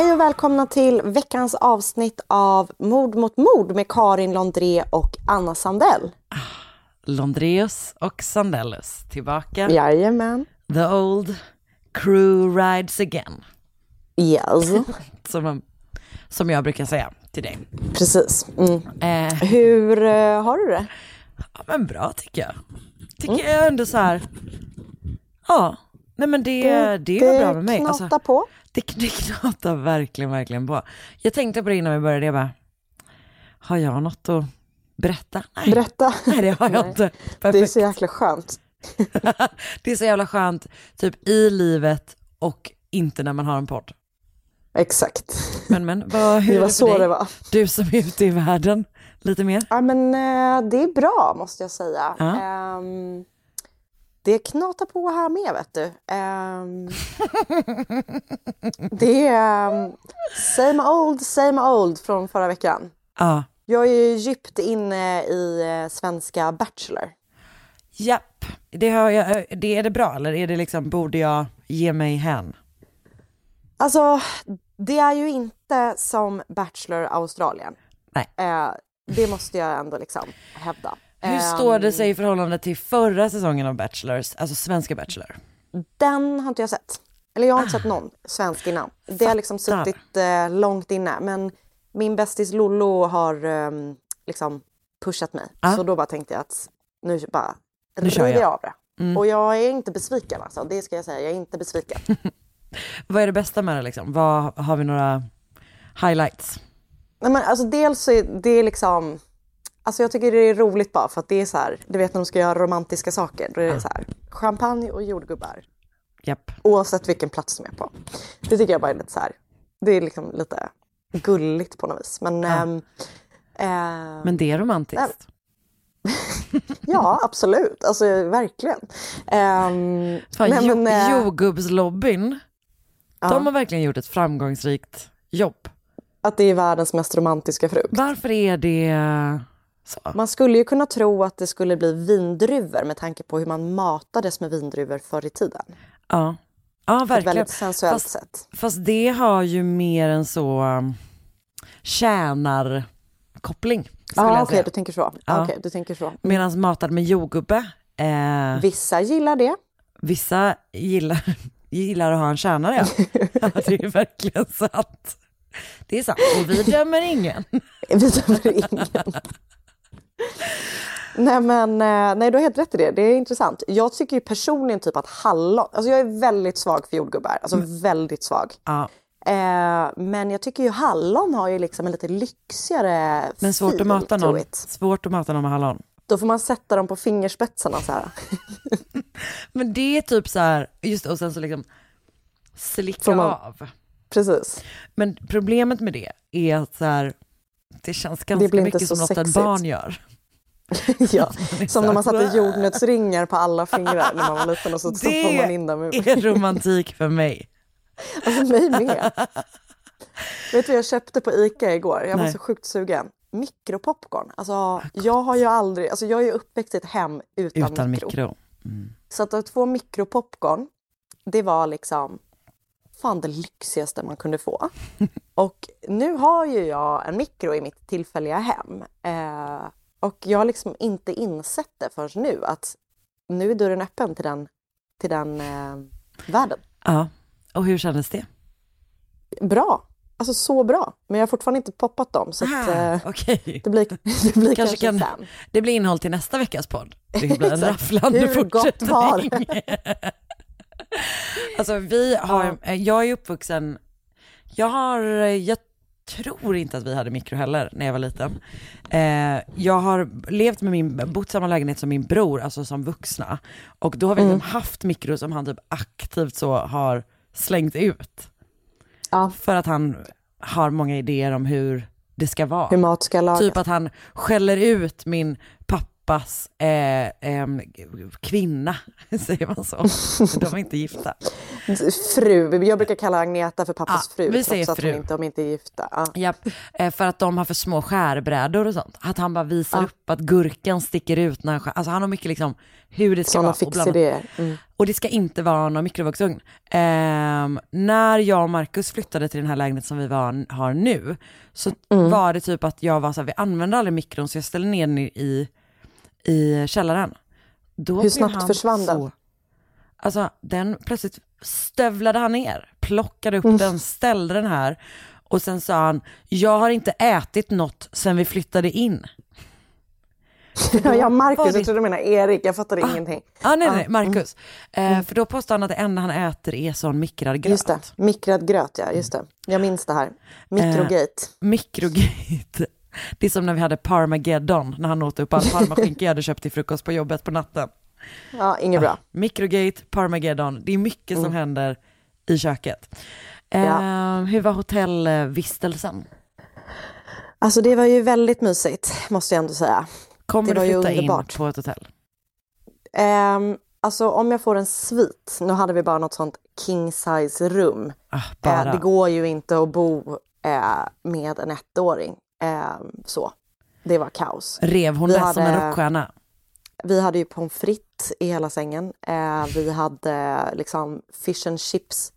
Hej och välkomna till veckans avsnitt av Mord mot mord med Karin Londré och Anna Sandell. Londreus och Sandellus tillbaka. Jajamän. The old crew rides again. Yes, Som, som jag brukar säga till dig. precis. Mm. Eh, Hur eh, har du det? ja, men bra tycker jag. Tycker jag ändå så här. Ja, nej men det, det, är bra med mig. knatar Alltså, på. Det, det knatar verkligen, verkligen på. Jag tänkte på det innan vi började, jag bara, har jag något att berätta? Nej, Berätta. nej det har jag Nej. inte. Det är Perfekt. så jäkla skönt. det är så jävla skönt, typ i livet och inte när man har en podd. Exakt. Men men, vad, hur Det är var det för så dig? det var. Du som är ute i världen, lite mer? Ja, men eh, det är bra måste jag säga. Ja. Ehm, det knatar på här med vet du. Ehm, det är um, same old, same old från förra veckan. Ja. Jag är ju djupt inne i eh, svenska Bachelor. Japp, det, har jag, det är det bra eller är det liksom, borde jag ge mig hän? Alltså, det är ju inte som Bachelor Australien. Nej. Eh, det måste jag ändå liksom hävda. Hur Ehm, står det sig i förhållande till förra säsongen av Bachelors, alltså svenska Bachelor? Den har inte jag sett. Eller jag har inte sett någon svensk innan. Det har liksom Fattar. suttit eh, långt inne. Men min bästis Lollo har ehm, liksom pushat mig. Ja. Så då bara tänkte jag att nu bara Nu kör jag. jag av det. Och jag är inte besviken alltså. Det ska jag säga. Jag är inte besviken. Vad är det bästa med det liksom? Vad, har vi några highlights? Nej, men alltså dels så är det liksom... Alltså jag tycker det är roligt bara för att det är så här, du vet när de ska göra romantiska saker, då är det så här, champagne och jordgubbar. Japp. Oavsett vilken plats de är på. Det tycker jag bara är lite så här, det är liksom lite gulligt på något vis. Men, ehm, eh, Men det är romantiskt. ja, absolut, alltså verkligen. Um, Fan, nej, jo, men, eh, jordgubbslobbyn, de har verkligen gjort ett framgångsrikt jobb. att det är världens mest romantiska frukt. Varför är det så? Man skulle ju kunna tro att det skulle bli vindruvor med tanke på hur man matades med vindruvor förr i tiden. Ja, ja På ett verkligen. väldigt sensuellt Fast, sätt. fast det har ju mer en så um, tjänarkoppling, Ja, jag okej, säga. du tänker så. Ja. Ja. Okej, du tänker så. Medan matad med jordgubbe, eh, Vissa gillar det. vissa gillar, gillar att ha en tjänare. Ja. ja, det är verkligen sant. Det är sant, och vi dömer ingen. Vi dömer ingen. Nej men, eh, nej du har helt rätt i det. Det är intressant. Jag tycker ju personligen typ att hallon, alltså jag är väldigt svag för jordgubbar. Alltså Mm. väldigt svag. Ja, Eh, men jag tycker ju hallon har ju liksom en lite lyxigare men svårt att feel mata to någon, svårt att mata någon med hallon. Då får man sätta dem på fingerspetsarna så här. Men det är typ så här, just och sen så liksom slicka man- av. Precis. Men problemet med det är att så här, det känns ganska inte mycket som något ett barn gör. ja. Som när man satte jordnötsringar på alla fingrar när man var liten och så stoppade man in dem. Det är romantik för mig. Alltså mig med. Vet du vad jag köpte på Ica igår? Jag var Nej. så sjukt sugen. mikropopcorn. Alltså, jag har ju aldrig, alltså jag är ju uppväxt i ett hem utan, Utan mikro. mikro. Så att två mikropopcorn, det var liksom fan det lyxigaste man kunde få. Och nu har ju jag en mikro i mitt tillfälliga hem. Eh, och jag har liksom inte insett det förrän nu att nu är dörren öppen till den, till den eh, världen. Ja, och hur kändes det? Bra! Alltså så bra. Men jag har fortfarande inte poppat dem så att, eh, Ah, Okej. det blir, det blir kanske, Kanske kan, sen. det blir innehåll till nästa veckas podd. Det blir en rafflande Hur gott var fortsättning. alltså vi har, jag är uppvuxen, jag har, jag tror inte att vi hade mikro heller när jag var liten. Eh, jag har levt med min, bott i samma lägenhet som min bror, alltså som vuxna. Och då har vi liksom haft mikro som han typ aktivt så har slängt ut. Ja. För att han har många idéer om hur det ska vara. Hur mat ska lagas. Typ att han skäller ut min pappas eh, em, kvinna, säger man så? De är inte gifta. Fru. Jag brukar kalla Agneta för pappas Ja, fru vi trots att fru. de inte, de inte är gifta. Ja. Japp, eh, för att de har för små skärbrädor och sånt. Att han bara visar upp att gurkan sticker ut när han skär. Alltså han har mycket liksom hur det ska Sådana vara. Fixidéer. Mm. och det ska inte vara någon mikrovågsugn. Ehm, när jag och Markus flyttade till den här lägenheten som vi var, har nu, så Mm. var det typ att jag var så här, vi använder aldrig mikron så jag ställde ner den i, i källaren. Då Hur snabbt försvann den? Så- Alltså den plötsligt stövlade han ner, plockade Mm. upp den, ställde den här och sen sa han, jag har inte ätit något sen vi flyttade in. Ja, var Marcus, det- jag trodde du menade Erik, jag fattade ingenting. Ah, nej, Ja, nej, Marcus. Eh, för då påstår han att det enda han äter är sån mikrad gröt. Just det, mikrad gröt ja, just det. Jag minns det här. Mikrogate. Mikrogate. Det är som när vi hade Parmageddon, när han åt upp all parmaskinka jag hade köpt till frukost på jobbet på natten. Ja, inget bra. Mikrogate, Parmageddon, det är mycket som händer i köket. Eh, Ja. Hur var hotellvistelsen? Alltså det var ju väldigt mysigt, måste jag ändå säga. Kommer Det du flytta in på ett hotell? Ehm, alltså om jag får en svit, nu hade vi bara något sånt king size rum. Ah. Eh, det går ju inte att bo eh, med en ettåring. Ehm, så, det var kaos. Rev hon det som en rockstjärna? Vi hade ju pommes frites i hela sängen. Eh, vi hade liksom fish and chips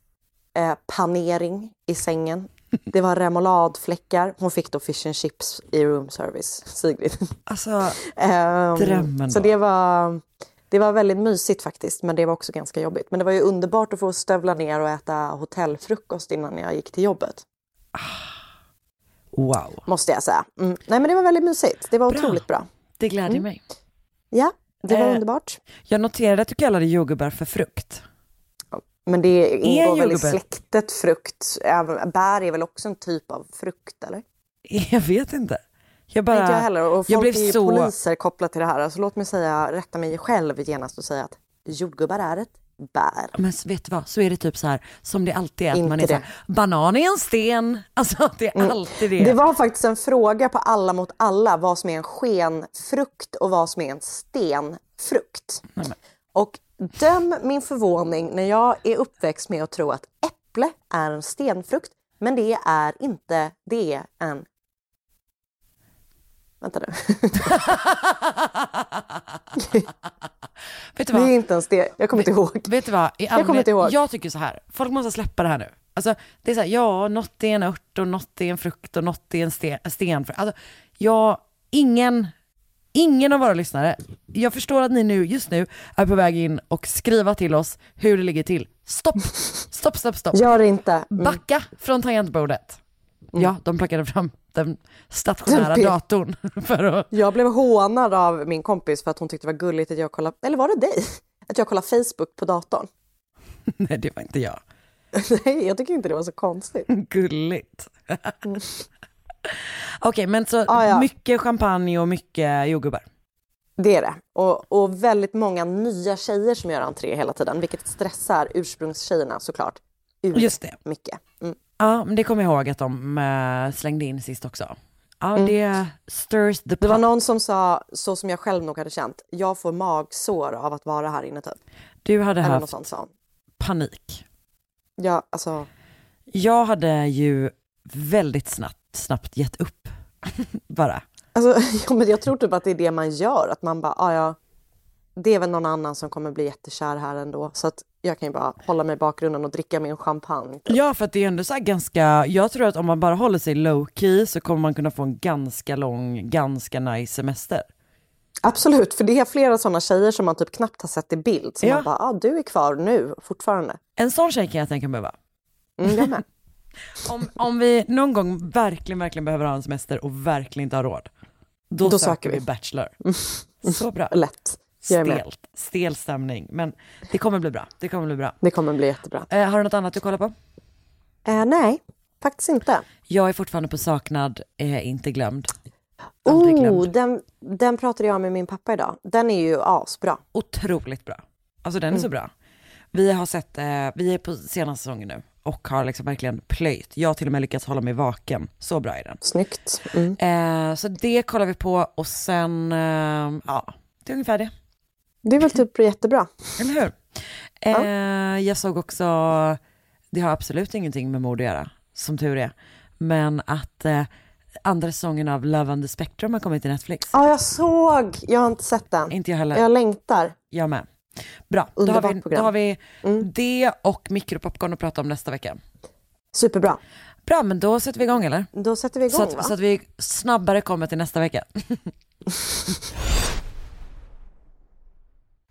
eh, panering i sängen. Det var remouladefläckar. Hon fick då fish and chips i room service, Sigrid. Alltså, Ehm, Drömmen Så då. det var, det var väldigt mysigt faktiskt, men det var också ganska jobbigt. Men det var ju underbart att få stövla ner och äta hotellfrukost innan jag gick till jobbet, wow. måste jag säga. Mm. Nej men det var väldigt mysigt. Det var Bra. otroligt bra. Det gläder mig. Ja, det var Eh, underbart. Jag noterade att du kallade jordgubbar för frukt. Men det ingår väl i släktet frukt. Bär är väl också en typ av frukt, eller? Jag vet inte. Jag bara... Inte jag heller. Och jag folk blev är ju så- poliser kopplat till det här. Alltså, låt mig säga, rätta mig själv genast och säga att jordgubbar är ett bär. Men vet du vad, så är det typ så här som det alltid är. Att Inte man är så här, det. Mm. banan är en sten. Alltså det är alltid det. Det var faktiskt en fråga på Alla mot alla vad som är en skenfrukt och vad som är en stenfrukt. Nej, Och döm min förvåning när jag är uppväxt med att tro att äpple är en stenfrukt, men det är inte, det är en... Vänta nu. vet du Det vad? är inte en sten, jag kommer inte ihåg. Vet du vad? I kommer allmänhet, inte ihåg. jag tycker så här, folk måste släppa det här nu. Alltså, det är så här, ja, något är en ört och något är en frukt och något är en sten. Alltså, jag, ingen, ingen av våra lyssnare, jag förstår att ni nu, just nu, är på väg in och skriva till oss hur det ligger till. Stopp, stopp, stopp, stopp. Gör det inte. Mm. Backa från tangentbordet. Ja, de plockade fram den stationära datorn för att... Jag blev hånad av min kompis för att hon tyckte det var gulligt att jag kollade, eller var det dig? Att jag kollade Facebook på datorn. Nej, det var inte jag. Nej, jag tycker inte det var så konstigt. Gulligt. Okej, men så Ah, ja. mycket champagne och mycket jordgubbar. Det är det. Och, och väldigt många nya tjejer som gör entré hela tiden, vilket stressar ursprungstjejerna såklart. Ur Just det. mycket. Mm. Ja, men det kommer jag ihåg att de äh, slängde in sist också. Ja, det stirs the Mm. Det var pot. någon som sa, så som jag själv nog hade känt, jag får magsår av att vara här inne typ. Du hade Eller något haft sånt hon. panik. Ja, alltså, Jag hade ju väldigt snabbt, snabbt gett upp Bara. Alltså, ja, men jag tror typ att det är det man gör. Att man bara, ah, ja, det är väl någon annan som kommer bli jättekär här ändå. Så att jag kan ju bara hålla mig i bakgrunden och dricka min champagne. typ. Ja, för att det är ändå så här ganska, jag tror att om man bara håller sig low key så kommer man kunna få en ganska lång, ganska nice semester. Absolut, för det är flera sådana tjejer som man typ knappt har sett i bild. Så Ja. man bara, ah, du är kvar nu fortfarande. En sån tjej kan jag tänka mig vara. Mm, jag med. Om, om vi någon gång verkligen, verkligen behöver ha en semester och verkligen inte har råd, då, Då söker söker vi vi. Bachelor. Så bra. Lätt. Stelt, stel stämning, men det kommer bli bra. Det kommer bli bra. Det kommer bli jättebra. Eh, har du något annat du kollar på? Eh, nej, faktiskt inte. Jag är fortfarande på saknad, eh, inte glömd. Aldrig Oh, glömd. den, den pratade jag med min pappa idag. Den är ju asbra. Otroligt bra. Alltså den är Mm. så bra. Vi har sett, eh, vi är på senaste säsongen nu och har liksom verkligen plöjt. Jag har till och med lyckats hålla mig vaken. Så bra är den. Snyggt. Mm. Eh, så det kollar vi på och sen, eh, ja, det är ungefär det. Det är väl typ jättebra. Eller hur? Eh, Jag såg också, det har absolut ingenting med mord att göra, som tur är. Men att eh, andra säsongen av Love on the Spectrum har kommit till Netflix. Ja, jag såg. Jag har inte sett den. Inte jag heller. Jag längtar. Jag med. Bra, då har, vi, program. då har vi Mm. det och mikropopcorn att prata om nästa vecka. Superbra. Bra, men då sätter vi igång eller? Då sätter vi igång, Så att, va? så att vi snabbare kommer till nästa vecka.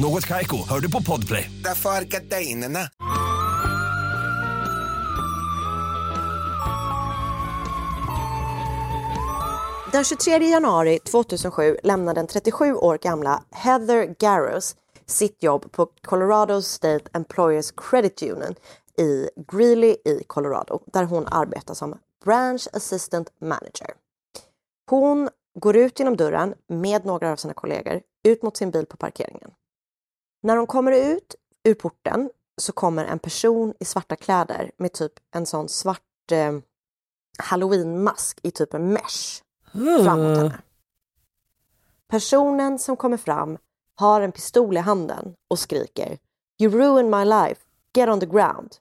Något Kaiko, hör du på Podplay. Därför är gardinerna. Den 23 januari 2007 lämnade den 37 år gamla Heather Garros sitt jobb på Colorado State Employers Credit Union i Greeley i Colorado där hon arbetar som Branch Assistant Manager. Hon går ut genom dörren med några av sina kollegor ut mot sin bil på parkeringen. När hon kommer ut ur porten så kommer en person i svarta kläder med typ en sån svart eh, halloweenmask i typ en mesh fram mot henne. Personen som kommer fram har en pistol i handen och skriker You ruined my life, get on the ground.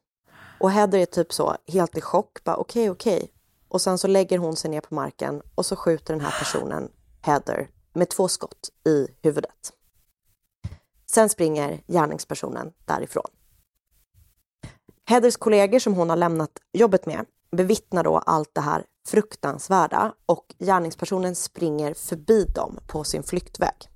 Och Heather är typ så helt i chock, bara okej okej. Och sen så lägger hon sig ner på marken och så skjuter den här personen Heather med två skott i huvudet. Sen springer gärningspersonen därifrån. Heathers kollegor som hon har lämnat jobbet med bevittnar då allt det här fruktansvärda och gärningspersonen springer förbi dem på sin flyktväg.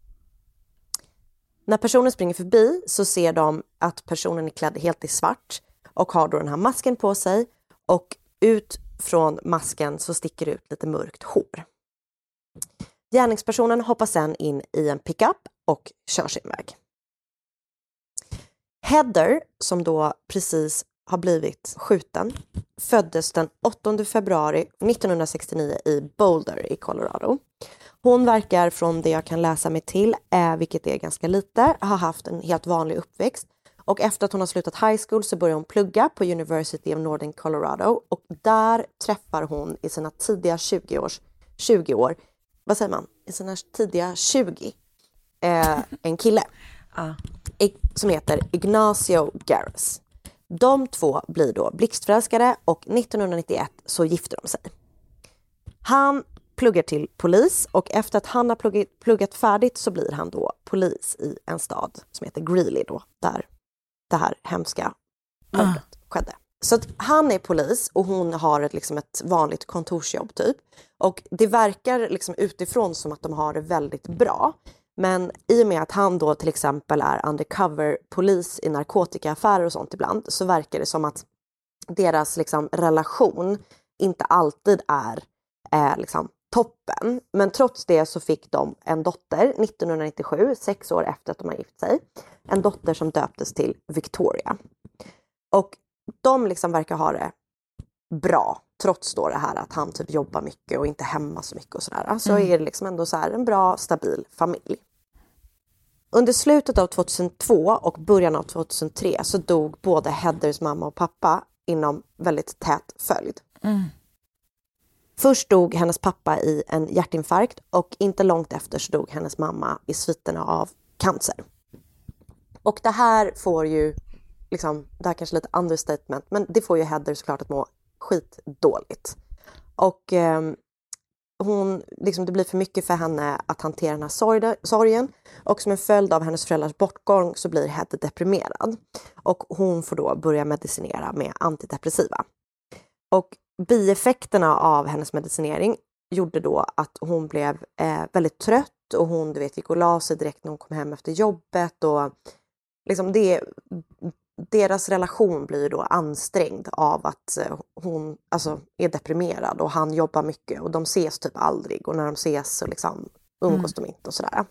När personen springer förbi så ser de att personen är klädd helt i svart och har då den här masken på sig och ut från masken så sticker det ut lite mörkt hår. Gärningspersonen hoppar sen in i en pickup och kör sin väg. Heather, som då precis har blivit skjuten, föddes den 8 februari 1969 i Boulder i Colorado. Hon verkar från det jag kan läsa mig till, eh, vilket är ganska lite, ha haft en helt vanlig uppväxt. Och efter att hon har slutat high school så börjar hon plugga på University of Northern Colorado och där träffar hon i sina tidiga 20, års, 20 år, vad säger man, i sina tidiga 20, eh, en kille I- som heter Ignacio Garris. De två blir då blixtförälskade och 1991 så gifter de sig. Han pluggar till polis och efter att han har pluggat, pluggat färdigt så blir han då polis i en stad som heter Greeley då, där det här hemska mordet skedde. Så att han är polis och hon har ett, liksom ett vanligt kontorsjobb typ. Och det verkar liksom utifrån som att de har det väldigt bra. Men i och med att han då till exempel är undercover polis i narkotikaaffärer och sånt ibland så verkar det som att deras liksom relation inte alltid är eh, liksom toppen. Men trots det så fick de en dotter 1997, sex år efter att de har gift sig. En dotter som döptes till Victoria. Och de liksom verkar ha det bra. Trots då det här att han typ jobbar mycket och inte hemma så mycket och sådär. Så är det liksom ändå så en bra, stabil familj. Under slutet av 2002 och början av 2003 så dog både Heathers mamma och pappa inom väldigt tät följd. Först dog hennes pappa i en hjärtinfarkt och inte långt efter så dog hennes mamma i sviterna av cancer. Och det här får ju, liksom, det här kanske är lite understatement, men det får ju Heather såklart att må skitdåligt. Och eh, hon, liksom, det blir för mycket för henne att hantera den här sorgen och som en följd av hennes föräldrars bortgång så blir Hedde deprimerad. Och hon får då börja medicinera med antidepressiva. Och bieffekterna av hennes medicinering gjorde då att hon blev eh, väldigt trött och hon du vet, gick och la sig direkt när hon kom hem efter jobbet. Och liksom det, deras relation blir då ansträngd av att eh, hon alltså, är deprimerad och han jobbar mycket och de ses typ aldrig och när de ses så liksom umgås de inte och sådär.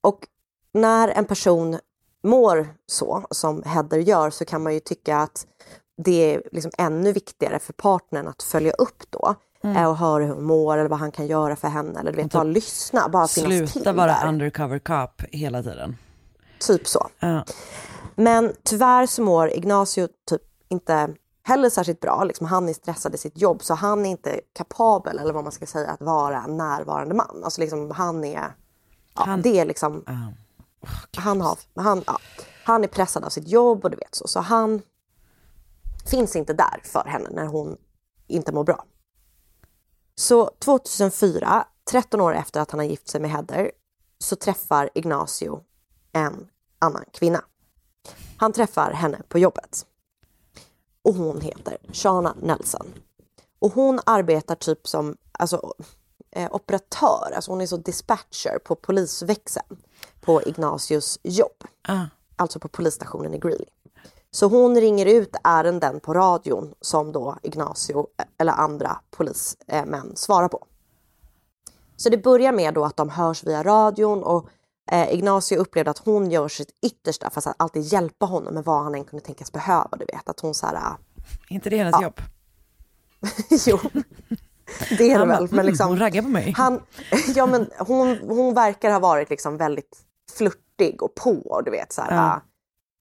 Och när en person mår så som Heather gör så kan man ju tycka att det är liksom ännu viktigare för partnern att följa upp då mm. och höra hur hon mår eller vad han kan göra för henne eller du vet, bara lyssna, bara finnas till Sluta vara där. undercover cop hela tiden. Typ så. Ja. Men tyvärr så mår Ignacio typ inte heller särskilt bra. Liksom, han är stressad i sitt jobb så han är inte kapabel eller vad man ska säga att vara en närvarande man. Alltså liksom han är, ja, Han- det är liksom, han, har, han, ja, han är pressad av sitt jobb och du vet så. Så han finns inte där för henne när hon inte mår bra. Så 2004, 13 år efter att han har gift sig med Heather, så träffar Ignacio en annan kvinna. Han träffar henne på jobbet. Och hon heter Shana Nelson. Och hon arbetar typ som alltså, eh, operatör, alltså hon är så dispatcher på polisväxeln på Ignacios jobb. Ah. Alltså på polisstationen i Greeley. Så hon ringer ut ärenden på radion som då Ignacio eh, eller andra polismän svarar på. Så det börjar med då att de hörs via radion och eh, Ignacio upplevde att hon gör sitt yttersta för att alltid hjälpa honom med vad han än kunde tänkas behöva. Du vet att hon så här, ah, inte det hennes jobb? jo, det är det väl. Men "Mm, liksom, hon raggar på mig." Han, ja, men hon, hon verkar ha varit liksom väldigt flörtig och på. Du vet, så här, Ja. ah,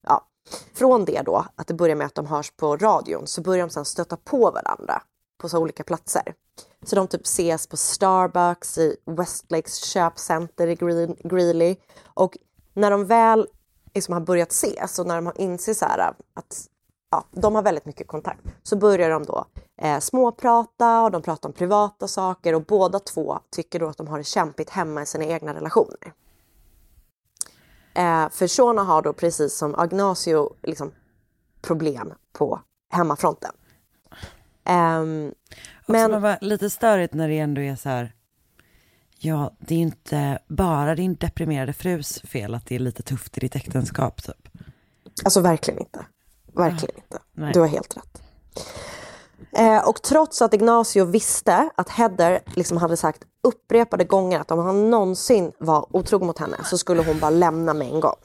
ja. Från det då, att det börjar med att de hörs på radion, så börjar de sen stöta på varandra på så olika platser. Så de typ ses på Starbucks i Westlakes köpcenter i Green- Greeley. Och när de väl liksom har börjat ses och när de har inser så här äh, att ja, de har väldigt mycket kontakt, så börjar de då eh, småprata och de pratar om privata saker och båda två tycker då att de har det kämpigt hemma i sina egna relationer. Eh, för Shona har då precis som Agnacio liksom, problem på hemmafronten. Ehm, Men... Bara, lite störigt när det ändå är så här, ja det är inte bara din deprimerade frus fel att det är lite tufft i ditt äktenskap typ. Alltså verkligen inte. Verkligen inte. Nej. Du har helt rätt. Eh, och trots att Ignacio visste att Heather liksom hade sagt upprepade gånger att om han någonsin var otrogen mot henne så skulle hon bara lämna med en gång.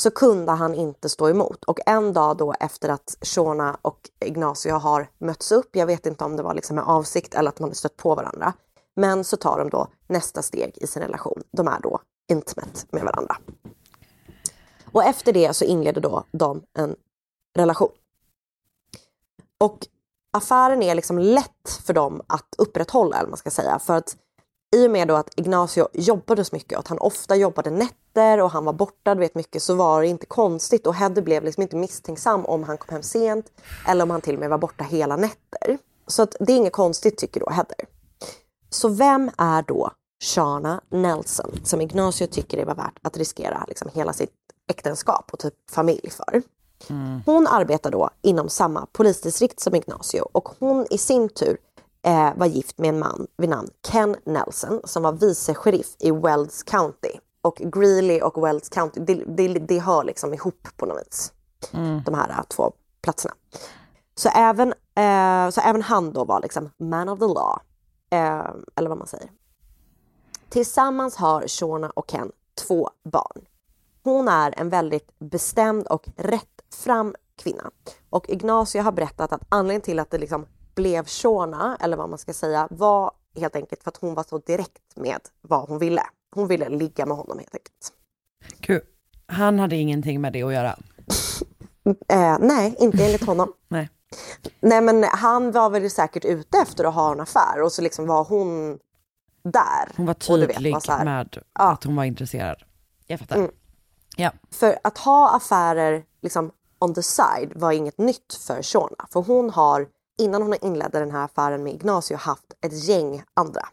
Så kunde han inte stå emot. Och en dag då efter att Shona och Ignacio har mötts upp, jag vet inte om det var liksom med avsikt eller att de hade stött på varandra. Men så tar de då nästa steg i sin relation. De är då intimate med varandra. Och efter det så inleder då de en relation. Och affären är liksom lätt för dem att upprätthålla, eller vad man ska säga. För att i och med då att Ignacio jobbade så mycket att han ofta jobbade nätter och han var borta vet mycket så var det inte konstigt och Hedde blev liksom inte misstänksam om han kom hem sent eller om han till och med var borta hela nätter. Så att det är inget konstigt tycker då Heather. Så vem är då Shana Nelson som Ignacio tycker det var värt att riskera liksom hela sitt äktenskap och typ familj för? Hon arbetar då inom samma polisdistrikt som Ignacio och hon i sin tur eh, var gift med en man vid namn Ken Nelson som var vice sheriff i Wells County. Och Greeley och Wells County, det, det, det hör liksom ihop på något vis. De här eh, två platserna. Så även, eh, så även han då var liksom man of the law. Eh, eller vad man säger. Tillsammans har Shona och Ken två barn. Hon är en väldigt bestämd och rättfram kvinna. Och Ignacio har berättat att anledningen till att det liksom blev Shona, eller vad man ska säga, var helt enkelt för att hon var så direkt med vad hon ville. Hon ville ligga med honom helt enkelt. Gud, han hade ingenting med det att göra. Eh, nej, inte enligt honom. Nej. Nej men han var väl säkert ute efter att ha en affär och så liksom var hon där. Hon var du vet, tydlig var med att hon var intresserad. Jag fattar. Mm. Ja. För att ha affärer liksom on the side var inget nytt för Shona. För hon har, innan hon inledde den här affären med Ignacio, haft ett gäng andra.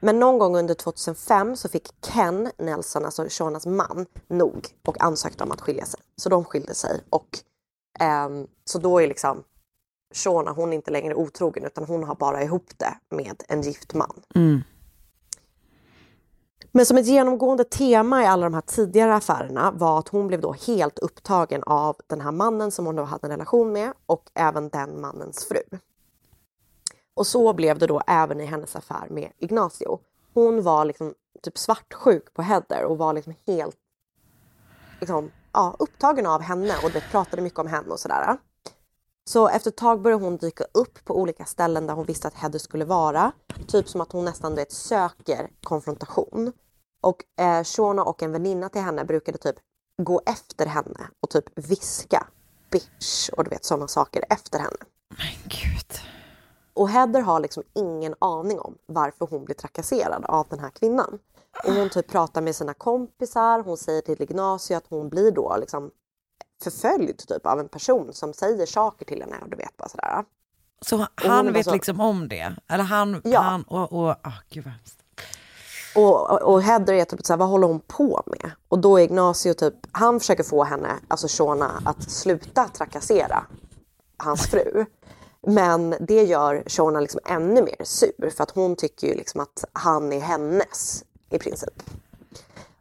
Men någon gång under 2005 så fick Ken Nelson, alltså Shonas man, nog och ansökte om att skilja sig. Så de skilde sig och ehm, så då är liksom Shona, hon är inte längre otrogen utan hon har bara ihop det med en gift man. Mm. Men som ett genomgående tema i alla de här tidigare affärerna var att hon blev då helt upptagen av den här mannen som hon då hade en relation med och även den mannens fru. Och så blev det då även i hennes affär med Ignacio. Hon var liksom typ svartsjuk på Heather och var liksom helt liksom, ja, upptagen av henne och det pratade mycket om henne och sådär. Så efter ett tag började hon dyka upp på olika ställen där hon visste att Heather skulle vara. Typ som att hon nästan vet, söker konfrontation. Och eh, Shona och en väninna till henne brukade typ gå efter henne och typ viska bitch och du vet sådana saker efter henne. Men gud. Och Heather har liksom ingen aning om varför hon blir trakasserad av den här kvinnan. Och hon typ pratar med sina kompisar, hon säger till Ignacio att hon blir då liksom förföljd typ av en person som säger saker till henne och du vet bara sådär. Så han vet så- liksom om det? Eller han, Ja. han och, och oh, gud vad hemskt. Och, och- Heather är typ såhär, vad håller hon på med? Och då är Ignacio typ, han försöker få henne, alltså Shona, att sluta trakassera hans fru. Men det gör Shona liksom ännu mer sur för att hon tycker ju liksom att han är hennes i princip.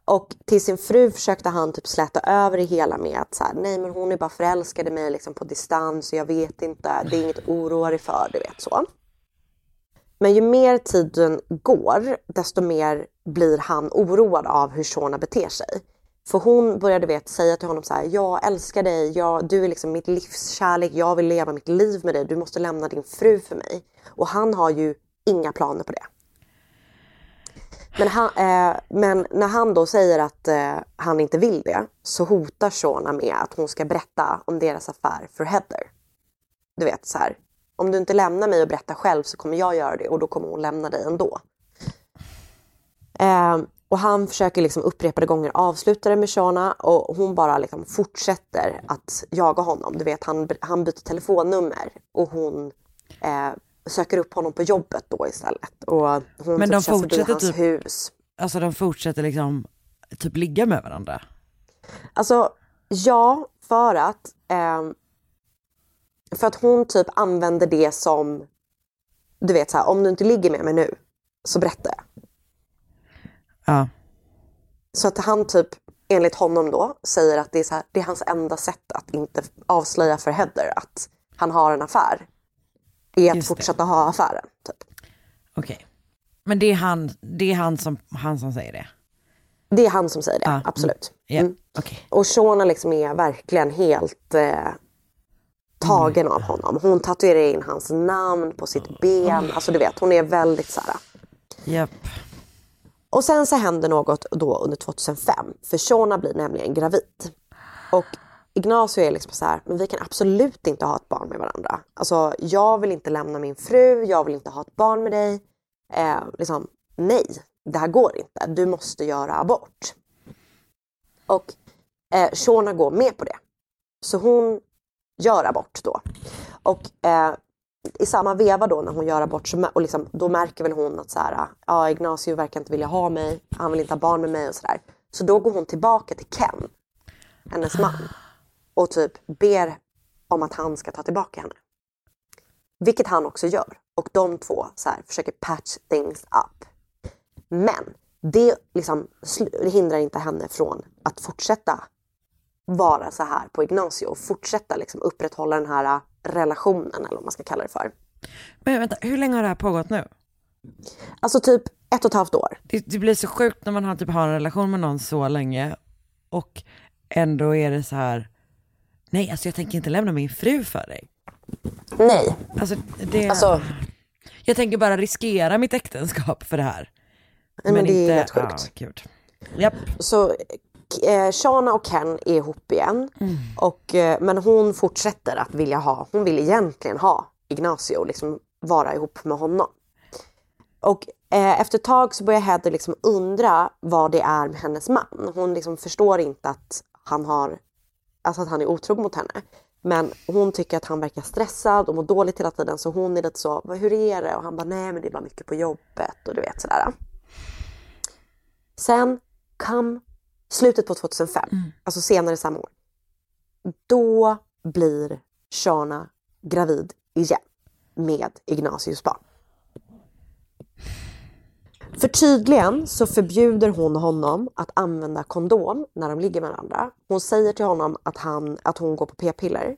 Och till sin fru försökte han typ släta över det hela med att så här, nej men hon är bara förälskad i mig liksom på distans och jag vet inte, det är inget att oroa dig för, du vet så. Men ju mer tiden går, desto mer blir han oroad av hur Shona beter sig. För hon började vet, säga till honom så här, jag älskar dig, jag, du är liksom mitt livskärlek, jag vill leva mitt liv med dig, du måste lämna din fru för mig. Och han har ju inga planer på det. Men, han, eh, men när han då säger att eh, han inte vill det så hotar Shona med att hon ska berätta om deras affär för Heather. Du vet så här, om du inte lämnar mig och berättar själv så kommer jag göra det och då kommer hon lämna dig ändå. Eh, och han försöker liksom upprepade gånger avsluta det med Shana och hon bara liksom fortsätter att jaga honom. Du vet, han, han byter telefonnummer och hon eh, söker upp honom på jobbet då istället. Och hon Men typ de fortsätter hans typ- hus. Alltså de fortsätter liksom typ ligga med varandra. Alltså, ja, för att ehm, för att hon typ använder det som du vet så här, om du inte ligger med mig nu så berätta jag. Ja. Så att han typ enligt honom då säger att det är, så här, det är hans enda sätt att inte avslöja för Heather att han har en affär. Är att Just det. fortsätta ha affären. Typ. Okej. Men det är han, det är han som, han som säger det? Det är han som säger det, Ah, absolut. Ja, Mm. Och Shona liksom är verkligen helt eh, tagen av honom. Hon tatuerar in hans namn på sitt ben. Alltså du vet, hon är väldigt så här. Japp. Och sen så händer något då under 2005. För Shona blir nämligen gravid. Och Ignacio är liksom så här, men vi kan absolut inte ha ett barn med varandra. Alltså jag vill inte lämna min fru, jag vill inte ha ett barn med dig. Eh, liksom, nej, det här går inte. Du måste göra abort. Och eh, Shona går med på det. Så hon gör abort då. Och eh, i samma veva då när hon gör abort så, och liksom, då märker väl hon att så här, ja, Ignacio verkar inte vilja ha mig, han vill inte ha barn med mig och sådär. Så då går hon tillbaka till Ken, hennes man, och typ ber om att han ska ta tillbaka henne. Vilket han också gör. Och de två så här, försöker patch things up. Men det liksom hindrar inte henne från att fortsätta vara så här på Ignacio och fortsätta liksom upprätthålla den här relationen eller vad man ska kalla det för. Men vänta, hur länge har det här pågått nu? Alltså typ ett och ett halvt år. Det, det blir så sjukt när man har, typ, har en relation med någon så länge och ändå är det så här, Nej, alltså jag tänker inte lämna min fru för dig. Nej. Alltså, det... Alltså, Jag tänker bara riskera mitt äktenskap för det här. Nej, men det är helt sjukt. Gud. Japp. så eh, Shana och Ken är ihop igen. Och, eh, men hon fortsätter att vilja ha, hon vill egentligen ha Ignacio och liksom vara ihop med honom. Och eh, efter ett tag så börjar Heather liksom undra vad det är med hennes man. Hon liksom förstår inte att han har, alltså att han är otrogen mot henne. Men hon tycker att han verkar stressad och mår dåligt hela tiden så hon är lite så, "Vad- hur är det? Och han bara, nej men det är bara mycket på jobbet och du vet sådär. Sen kom slutet på 2005, alltså senare samma år. Då blir Shana gravid igen med Ignacius barn. För tydligen så förbjuder hon honom att använda kondom när de ligger med varandra. Hon säger till honom att, han, att hon går på p-piller.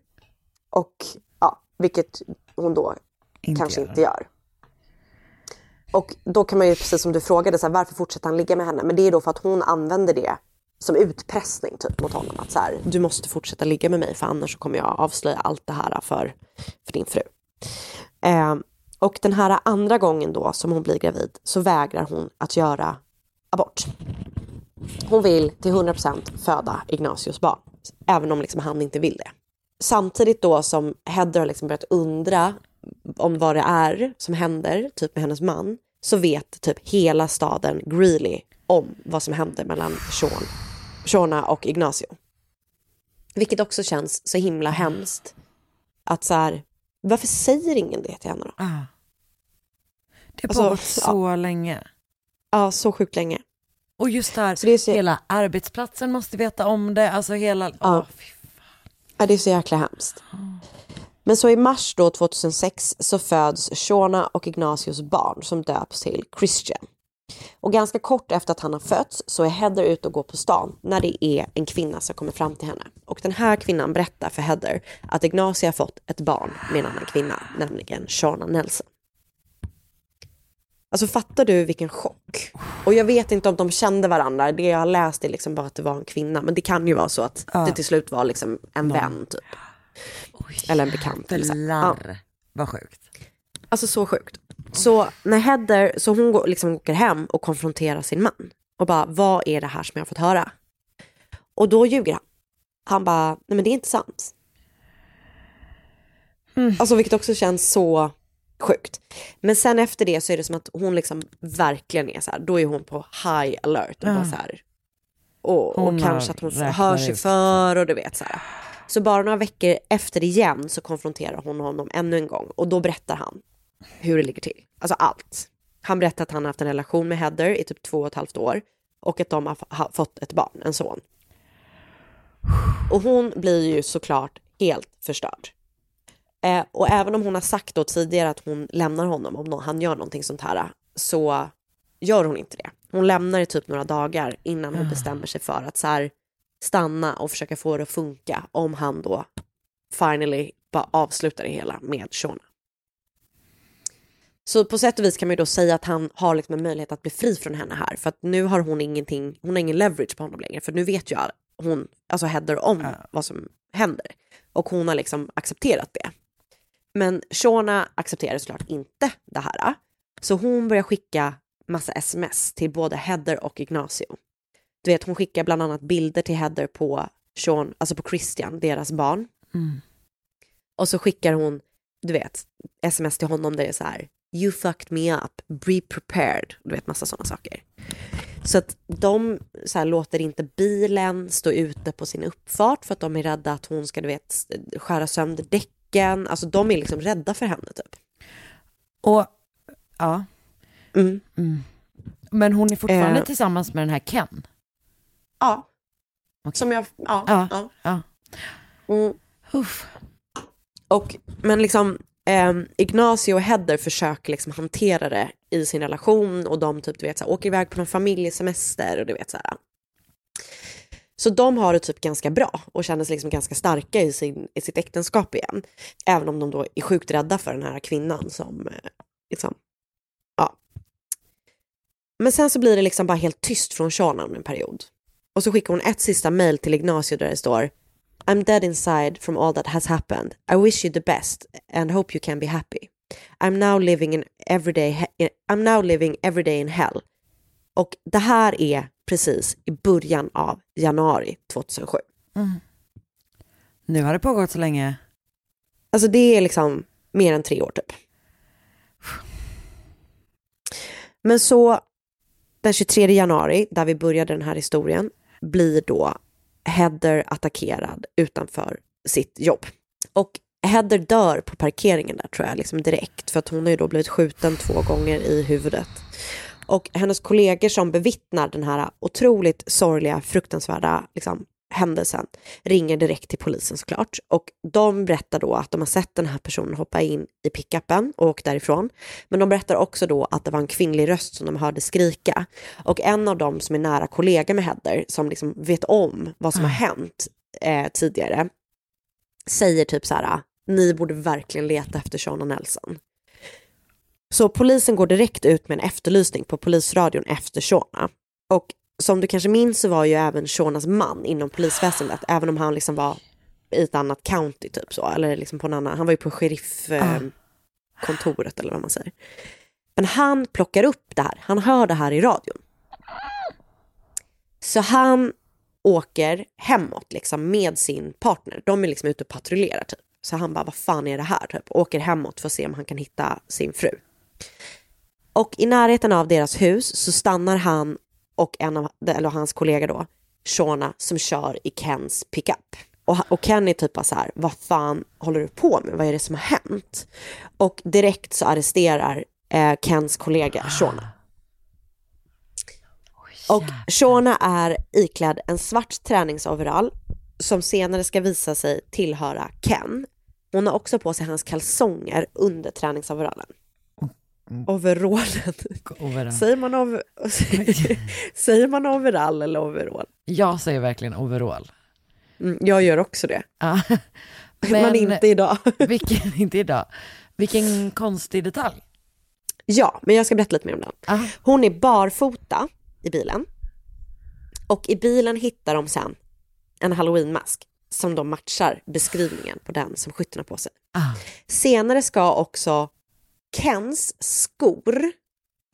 Och ja, vilket hon då Inte kanske gör. inte gör. Och då kan man ju, precis som du frågade, så här, varför fortsätter han ligga med henne? Men det är då för att hon använder det som utpressning typ, mot honom. Att så här, du måste fortsätta ligga med mig för annars kommer jag avslöja allt det här för, för din fru. Eh, och den här andra gången då som hon blir gravid så vägrar hon att göra abort. Hon vill till 100% föda Ignatius barn, även om liksom han inte vill det. Samtidigt då som Heather har liksom börjat undra om vad det är som händer, typ med hennes man, så vet typ hela staden Greeley om vad som händer mellan Sean, Shona och Ignacio. Vilket också känns så himla hemskt. Att så här, varför säger ingen det till henne då? Ah. Det har Alltså, pågått så länge. Ja, så sjukt länge. Och just det här, Så det är så- hela arbetsplatsen måste veta om det. Alltså hela... Ja. Fy Ja, det är så jäkla hemskt. Men så i mars då 2006 så föds Shona och Ignacios barn som döps till Christian. Och ganska kort efter att han har fötts så är Heather ute och går på stan när det är en kvinna som kommer fram till henne. Och den här kvinnan berättar för Heather att Ignacio har fått ett barn med en annan kvinna, nämligen Shana Nelson. Alltså fattar du vilken chock? Och jag vet inte om de kände varandra, det jag har läst är liksom bara att det var en kvinna. Men det kan ju vara så att det till slut var liksom en vän typ. Eller en bekant. Så. Ja. Jävlar vad sjukt. Alltså så sjukt. Så när Heather, så hon går, liksom åker hem och konfronterar sin man. Och bara, vad är det här som jag har fått höra? Och då ljuger han. Han bara, nej men det är inte sant. Alltså vilket också känns så sjukt. Men sen efter det så är det som att hon liksom verkligen är så här, då är hon på high alert. Och, bara så här, och, och kanske att hon hör sig ut. för och du vet så här. Så bara några veckor efter igen så konfronterar hon honom ännu en gång och då berättar han hur det ligger till. Alltså allt. Han berättar att han har haft en relation med Heather i typ två och ett halvt år och att de har fått ett barn, en son. Och hon blir ju såklart helt förstörd. Eh, och även om hon har sagt då tidigare att hon lämnar honom om han gör någonting sånt här så gör hon inte det. Hon lämnar i typ några dagar innan hon bestämmer sig för att så här, stanna och försöka få det att funka om han då finally bara avslutar det hela med Shona. Så på sätt och vis kan man ju då säga att han har liksom en möjlighet att bli fri från henne här. För att nu har hon ingenting, hon har ingen leverage på honom längre. För nu vet ju hon, alltså Heather om vad som händer. Och hon har liksom accepterat det. Men Shona accepterar såklart inte det här. Så hon börjar skicka massa sms till både Heather och Ignacio. Du vet, hon skickar bland annat bilder till Heather på Sean, alltså på Christian, deras barn. Och så skickar hon, du vet, sms till honom där det är så här, you fucked me up, be prepared, du vet massa sådana saker. Så att de så här, låter inte bilen stå ute på sin uppfart för att de är rädda att hon ska, du vet, skära sönder däcken. Alltså de är liksom rädda för henne typ. Och, ja. Mm. Men hon är fortfarande Eh. tillsammans med den här Ken. Ja. Okej. Som jag, ja. Ja. ja. Ja. Mm. Och, men liksom, ehm, Ignacio och Heather försöker liksom hantera det i sin relation och de typ, du vet, så här, åker iväg på någon familjesemester och du vet så här. Så de har det typ ganska bra och känner sig liksom ganska starka i, sin, i sitt äktenskap igen. Även om de då är sjukt rädda för den här kvinnan som, eh, liksom, ja. Men sen så blir det liksom bara helt tyst från Shana under en period. Och så skickar hon ett sista mail till Ignacio där det står I'm dead inside from all that has happened. I wish you the best and hope you can be happy. I'm now living in everyday I'm now living every day in hell. Och det här är precis i början av januari 2007. Nu har det pågått så länge. Alltså det är liksom mer än tre år typ. Men så den 23 januari, där vi började den här historien, blir då Heather attackerad utanför sitt jobb. Och Heather dör på parkeringen där tror jag, liksom direkt, för att hon har ju då blivit skjuten två gånger i huvudet. Och hennes kollegor som bevittnar den här otroligt sorgliga, fruktansvärda liksom, händelsen ringer direkt till polisen såklart. Och de berättar då att de har sett den här personen hoppa in i pickupen och åka därifrån. Men de berättar också då att det var en kvinnlig röst som de hörde skrika. Och en av dem som är nära kollega med Heather, som liksom vet om vad som har hänt eh, tidigare, säger typ så här, ni borde verkligen leta efter Shana Nelson. Så polisen går direkt ut med en efterlysning på polisradion efter Shona. Och som du kanske minns så var ju även Shonas man inom polisväsendet, även om han liksom var i ett annat county typ så, eller liksom på en annan, han var ju på sheriffkontoret eh, eller vad man säger. Men han plockar upp det här, han hör det här i radion. Så han åker hemåt liksom med sin partner, de är liksom ute och patrullerar typ. Så han bara, vad fan är det här? Typ. Åker hemåt för att se om han kan hitta sin fru. Och i närheten av deras hus så stannar han och en av, eller hans kollega då, Shona, som kör i Kens pickup. Och, och Ken är typ bara så här, vad fan håller du på med? Vad är det som har hänt? Och direkt så arresterar eh, Kens kollega Shona. Och Shona är iklädd en svart träningsoverall som senare ska visa sig tillhöra Ken. Hon har också på sig hans kalsonger under träningsoverallen. Overallen. Overall. Säger man, over... säger man overall eller overall? Jag säger verkligen overall. Mm, jag gör också det. Ja. Men, inte idag. vilken, inte idag. Vilken konstig detalj. Ja, men jag ska berätta lite mer om den. Hon är barfota i bilen. Och i bilen hittar de sen en halloweenmask som då matchar beskrivningen på den som skytten har på sig. Senare ska också Kens skor,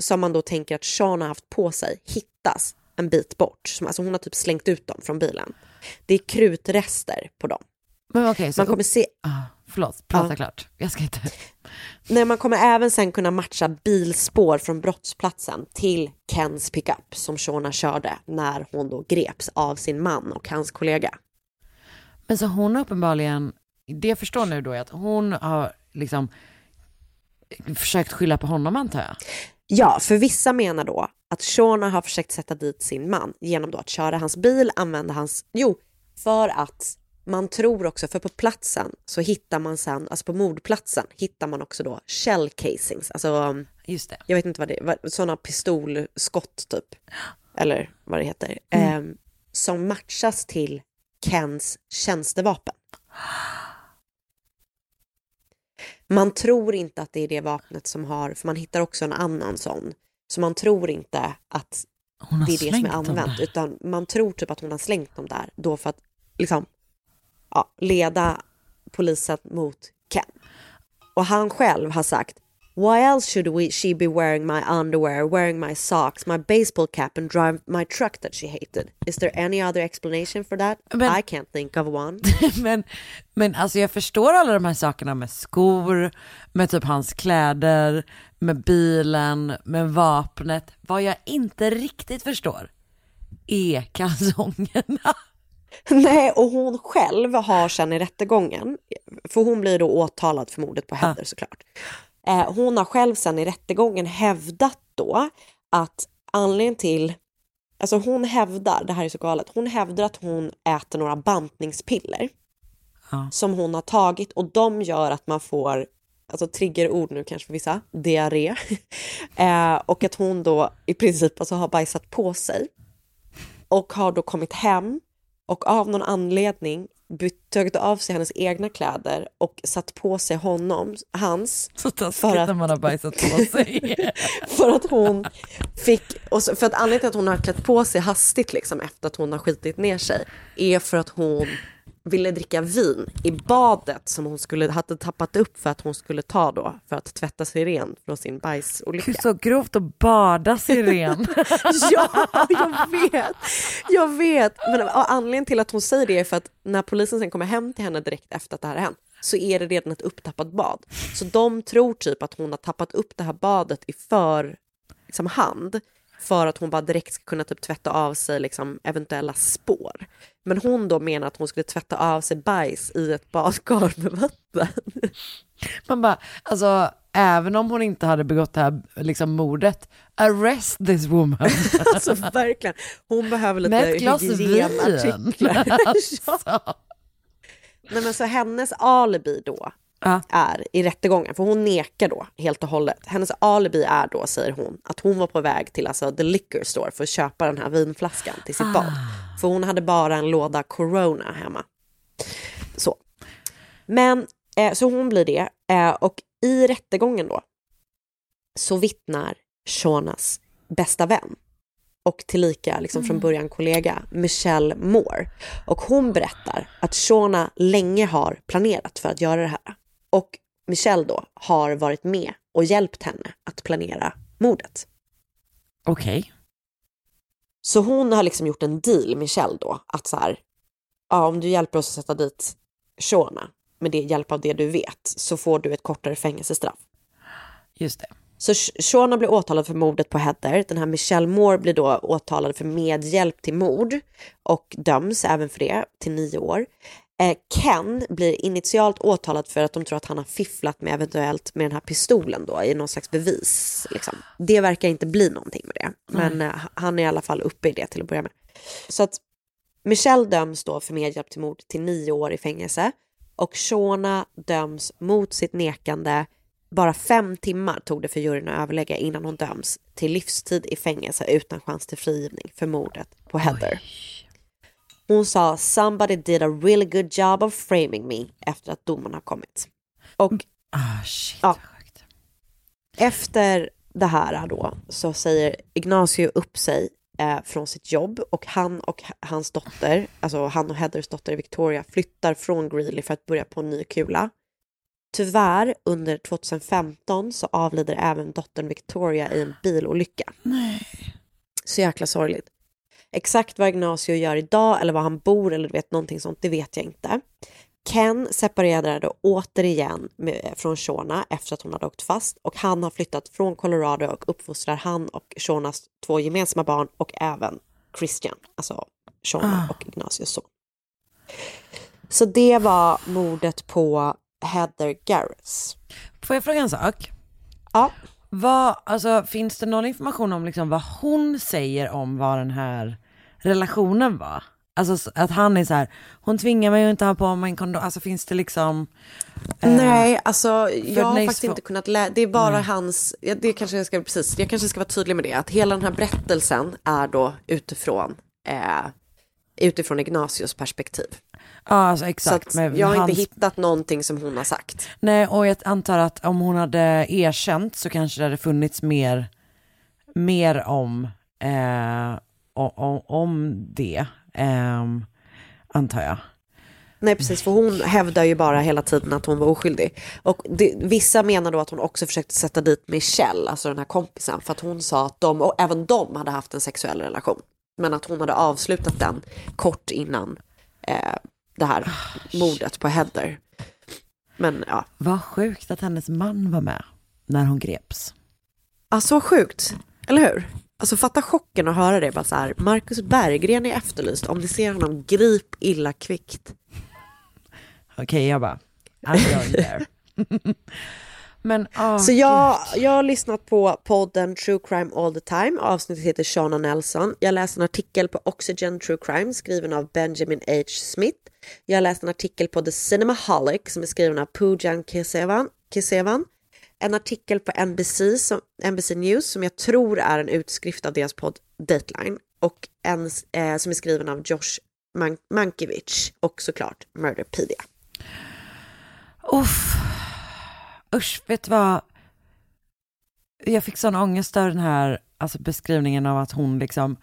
som man då tänker att Sean har haft på sig, hittas en bit bort. Som, alltså hon har typ slängt ut dem från bilen. Det är krutrester på dem. Men okej, så... Man kommer se... Ah, förlåt, prata Ja. klart. Jag ska inte... Nej, man kommer även sen kunna matcha bilspår från brottsplatsen till Kens pickup som Shona körde när hon då greps av sin man och hans kollega. Men så hon har uppenbarligen, det jag förstår nu då är att hon har liksom försökt skylla på honom antar jag. Ja, för vissa menar då att Shona har försökt sätta dit sin man genom att köra hans bil, använda hans... Jo, för att man tror också, för på platsen så hittar man sen, alltså på mordplatsen hittar man också då shell casings, alltså Just det. jag vet inte vad det är, sådana pistolskott typ, eller vad det heter, Mm. eh, som matchas till Kens tjänstevapen. Man tror inte att det är det vapnet som har, för man hittar också en annan sån, så man tror inte att det är det som är använt, utan man tror typ att hon har slängt dem där då för att liksom ja, leda polisen mot Ken. Och han själv har sagt Why else should we, she be wearing my underwear, wearing my socks, my baseball cap and drive my truck that she hated? Is there any other explanation for that? Men- I can't think of one. men, men alltså jag förstår alla de här sakerna med skor, med typ hans kläder, med bilen, med vapnet. Vad jag inte riktigt förstår är kalsongerna. Nej, och hon själv har sen i rättegången, för hon blir då åtalad för mordet på Heather såklart. Eh, hon har själv sen i rättegången hävdat då att anledningen till, alltså hon hävdar, det här är så galet, hon hävdar att hon äter några bantningspiller Ja. som hon har tagit och de gör att man får, alltså triggerord nu kanske för vissa, diarré. eh, och att hon då i princip alltså har bajsat på sig och har då kommit hem och av någon anledning tagit av sig hennes egna kläder och satt på sig honom, hans, Så taskigt För att- när man har bajsat på sig. för att hon fick, och så, för att anledningen till att hon har klätt på sig hastigt liksom efter att hon har skitit ner sig är för att hon ville dricka vin i badet som hon skulle hade tappat upp för att hon skulle ta då för att tvätta sig ren från sin bajsolycka. Gud, så grovt att bada sig ren. ja, jag vet. Jag vet. Men anledningen till att hon säger det är för att när polisen sen kommer hem till henne direkt efter att det här har hänt så är det redan ett upptappat bad. Så de tror typ att hon har tappat upp det här badet i för liksom, hand för att hon bara direkt ska kunna typ tvätta av sig liksom, eventuella spår. Men hon då menar att hon skulle tvätta av sig bajs i ett badkar med vatten. Man bara, alltså även om hon inte hade begått det här liksom, mordet, arrest this woman. alltså verkligen, hon behöver lite Med ett glas hygienartiklar. Alltså. Nej, men så hennes alibi då Ja. är i rättegången, för hon nekar då helt och hållet. Hennes alibi är då, säger hon, att hon var på väg till alltså, the liquor store för att köpa den här vinflaskan till sitt bad. För hon hade bara en låda corona hemma. Så. Men, eh, så hon blir det. Eh, och i rättegången då så vittnar Shonas bästa vän och tillika liksom från början kollega Michelle Moore. Och hon berättar att Shona länge har planerat för att göra det här. Och Michelle då har varit med och hjälpt henne att planera mordet. Okej. Så hon har liksom gjort en deal, Michelle då, att så här, ja om du hjälper oss att sätta dit Shona med det, hjälp av det du vet så får du ett kortare fängelsestraff. Just det. Så Sh- Shona blir åtalad för mordet på Heather. Den här Michelle Moore blir då åtalad för medhjälp till mord och döms även för det till nio år. Eh, Ken blir initialt åtalad för att de tror att han har fifflat med eventuellt med den här pistolen då i någon slags bevis. Liksom. Det verkar inte bli någonting med det, men eh, han är i alla fall uppe i det till att börja med. Så att Michelle döms då för medhjälp till mord till nio år i fängelse och Shona döms mot sitt nekande. Bara fem timmar tog det för juryn att överlägga innan hon döms till livstid i fängelse utan chans till frigivning för mordet på Heather. Hon sa “somebody did a really good job of framing me” efter att domen har kommit. Och Ah, shit. Ja. efter det här då så säger Ignacio upp sig eh, från sitt jobb och han och hans dotter, alltså han och Heathers dotter Victoria flyttar från Greeley för att börja på en ny kula. Tyvärr under 2015 så avlider även dottern Victoria i en bilolycka. Nej. Så jäkla sorgligt. Exakt vad Ignacio gör idag eller var han bor eller vet någonting sånt, det vet jag inte. Ken separerade återigen med, från Shona efter att hon hade åkt fast och han har flyttat från Colorado och uppfostrar han och Shonas två gemensamma barn och även Christian, alltså Shona och Ignacios son. Så det var mordet på Heather Garretts. Får jag fråga en sak? Ja. Vad, alltså, finns det någon information om liksom vad hon säger om vad den här relationen var? Alltså att han är så här, hon tvingar mig att inte ha på mig en kondom, alltså finns det liksom? eh, Nej, alltså jag har nej, faktiskt inte kunnat läsa. Det är bara hans, ja, det kanske jag ska, precis, jag kanske ska vara tydlig med det, att hela den här berättelsen är då utifrån, eh, utifrån Ignatius perspektiv. Ja alltså Så exakt. med jag har hans- inte hittat någonting som hon har sagt. Nej och jag antar att om hon hade erkänt så kanske det hade funnits mer, mer om, eh, o- o- om det, ehm, antar jag. Nej precis, för hon hävdar ju bara hela tiden att hon var oskyldig. Och det, vissa menar då att hon också försökte sätta dit Michelle, alltså den här kompisen, för att hon sa att de, och även de hade haft en sexuell relation. Men att hon hade avslutat den kort innan eh, det här mordet på Heather. Men ja, Vad sjukt att hennes man var med när hon greps. ah, så sjukt, eller hur? Alltså fatta chocken att höra det, bara så här, Marcus Berggren är efterlyst, om ni ser honom, grip illa kvickt. Okej jag bara, I'm going there. Men åh, Så jag, jag har lyssnat på podden True Crime All the Time. Avsnittet heter Shana Nelson. Jag läste en artikel på Oxygen True Crime skriven av Benjamin H. Smith. Jag har läst en artikel på The Cinemaholic som är skriven av Poojan Kesevan. Kesevan. En artikel på NBC, som, NBC News som jag tror är en utskrift av deras podd Dateline. Och en eh, som är skriven av Josh Man- Mankiewicz och såklart Murderpedia. Uff. Usch, vet du vad? Jag fick sån ångest av den här alltså beskrivningen av att hon liksom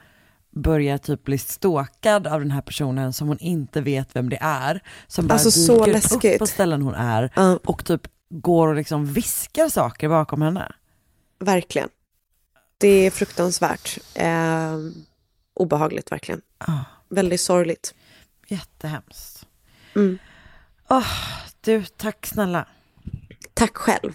börjar typ bli stalkad av den här personen som hon inte vet vem det är. Som bara Alltså, så dyker läskigt. upp på ställen hon är Ja. och typ går och liksom viskar saker bakom henne. Verkligen. Det är fruktansvärt. Eh, obehagligt verkligen. Ja. Väldigt sorgligt. Jättehemskt. Mm. Åh, du, tack snälla. Tack själv.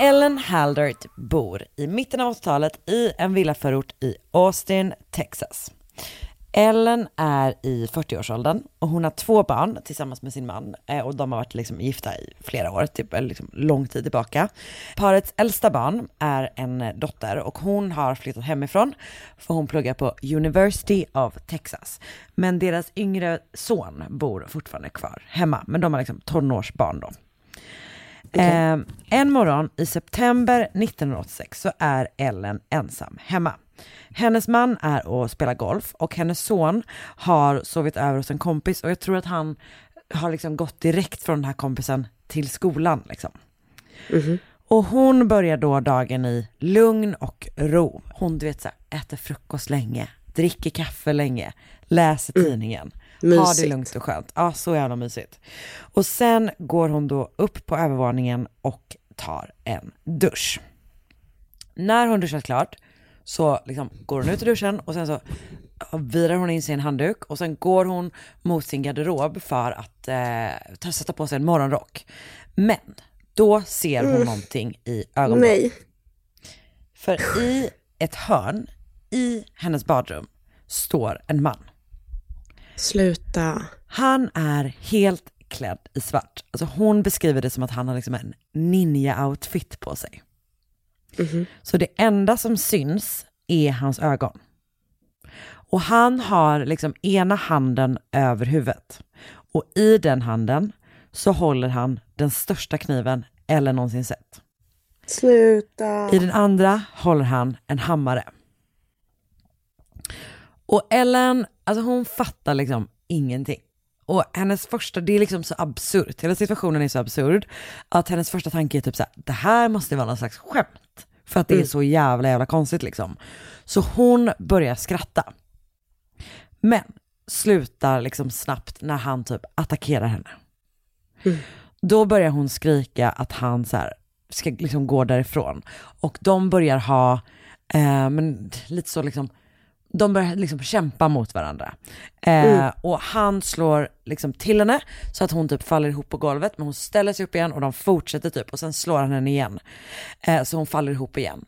Ellen Haldert bor i mitten av 80-talet i en villaförort i Austin, Texas. Ellen är i 40-årsåldern och hon har två barn tillsammans med sin man eh, och de har varit liksom gifta i flera år, typ eller liksom lång tid tillbaka. Parets äldsta barn är en dotter och hon har flyttat hemifrån för hon pluggar på University of Texas. Men deras yngre son bor fortfarande kvar hemma, men de har liksom tonårsbarn då. Eh, en morgon i september 1986 så är Ellen ensam hemma. Hennes man är och spelar golf och hennes son har sovit över hos en kompis och jag tror att han har liksom gått direkt från den här kompisen till skolan liksom. Och hon börjar då dagen i lugn och ro. Hon du vet så här, äter frukost länge, dricker kaffe länge, läser tidningen. Ha det Mysigt. lugnt och skönt. Ja, så jävla mysigt. Och sen går hon då upp på övervåningen och tar en dusch. När hon duschat klart så liksom går hon ut ur duschen och sen så virar hon in sin handduk och sen går hon mot sin garderob för att eh, ta- sätta på sig en morgonrock. Men då ser hon någonting i ögonblicket. Nej. För i ett hörn i hennes badrum står en man. Sluta. Han är helt klädd i svart. Alltså hon beskriver det som att han har liksom en ninja-outfit på sig. Så det enda som syns är hans ögon. Och han har liksom ena handen över huvudet. Och i den handen så håller han den största kniven Ellen någonsin sett. Sluta. I den andra håller han en hammare. Och Ellen, alltså hon fattar liksom ingenting. Och hennes första, det är liksom så absurt, hela situationen är så absurd, att hennes första tanke är typ så här, det här måste vara någon slags skämt. För att det är så jävla jävla konstigt liksom. Så hon börjar skratta. Men slutar liksom snabbt när han typ attackerar henne. Då börjar hon skrika att han så här ska liksom gå därifrån. Och de börjar ha, eh, men lite så liksom, de börjar liksom kämpa mot varandra. Eh, Och han slår liksom till henne så att hon typ faller ihop på golvet, men hon ställer sig upp igen och de fortsätter typ och sen slår han henne igen. Eh, så hon faller ihop igen.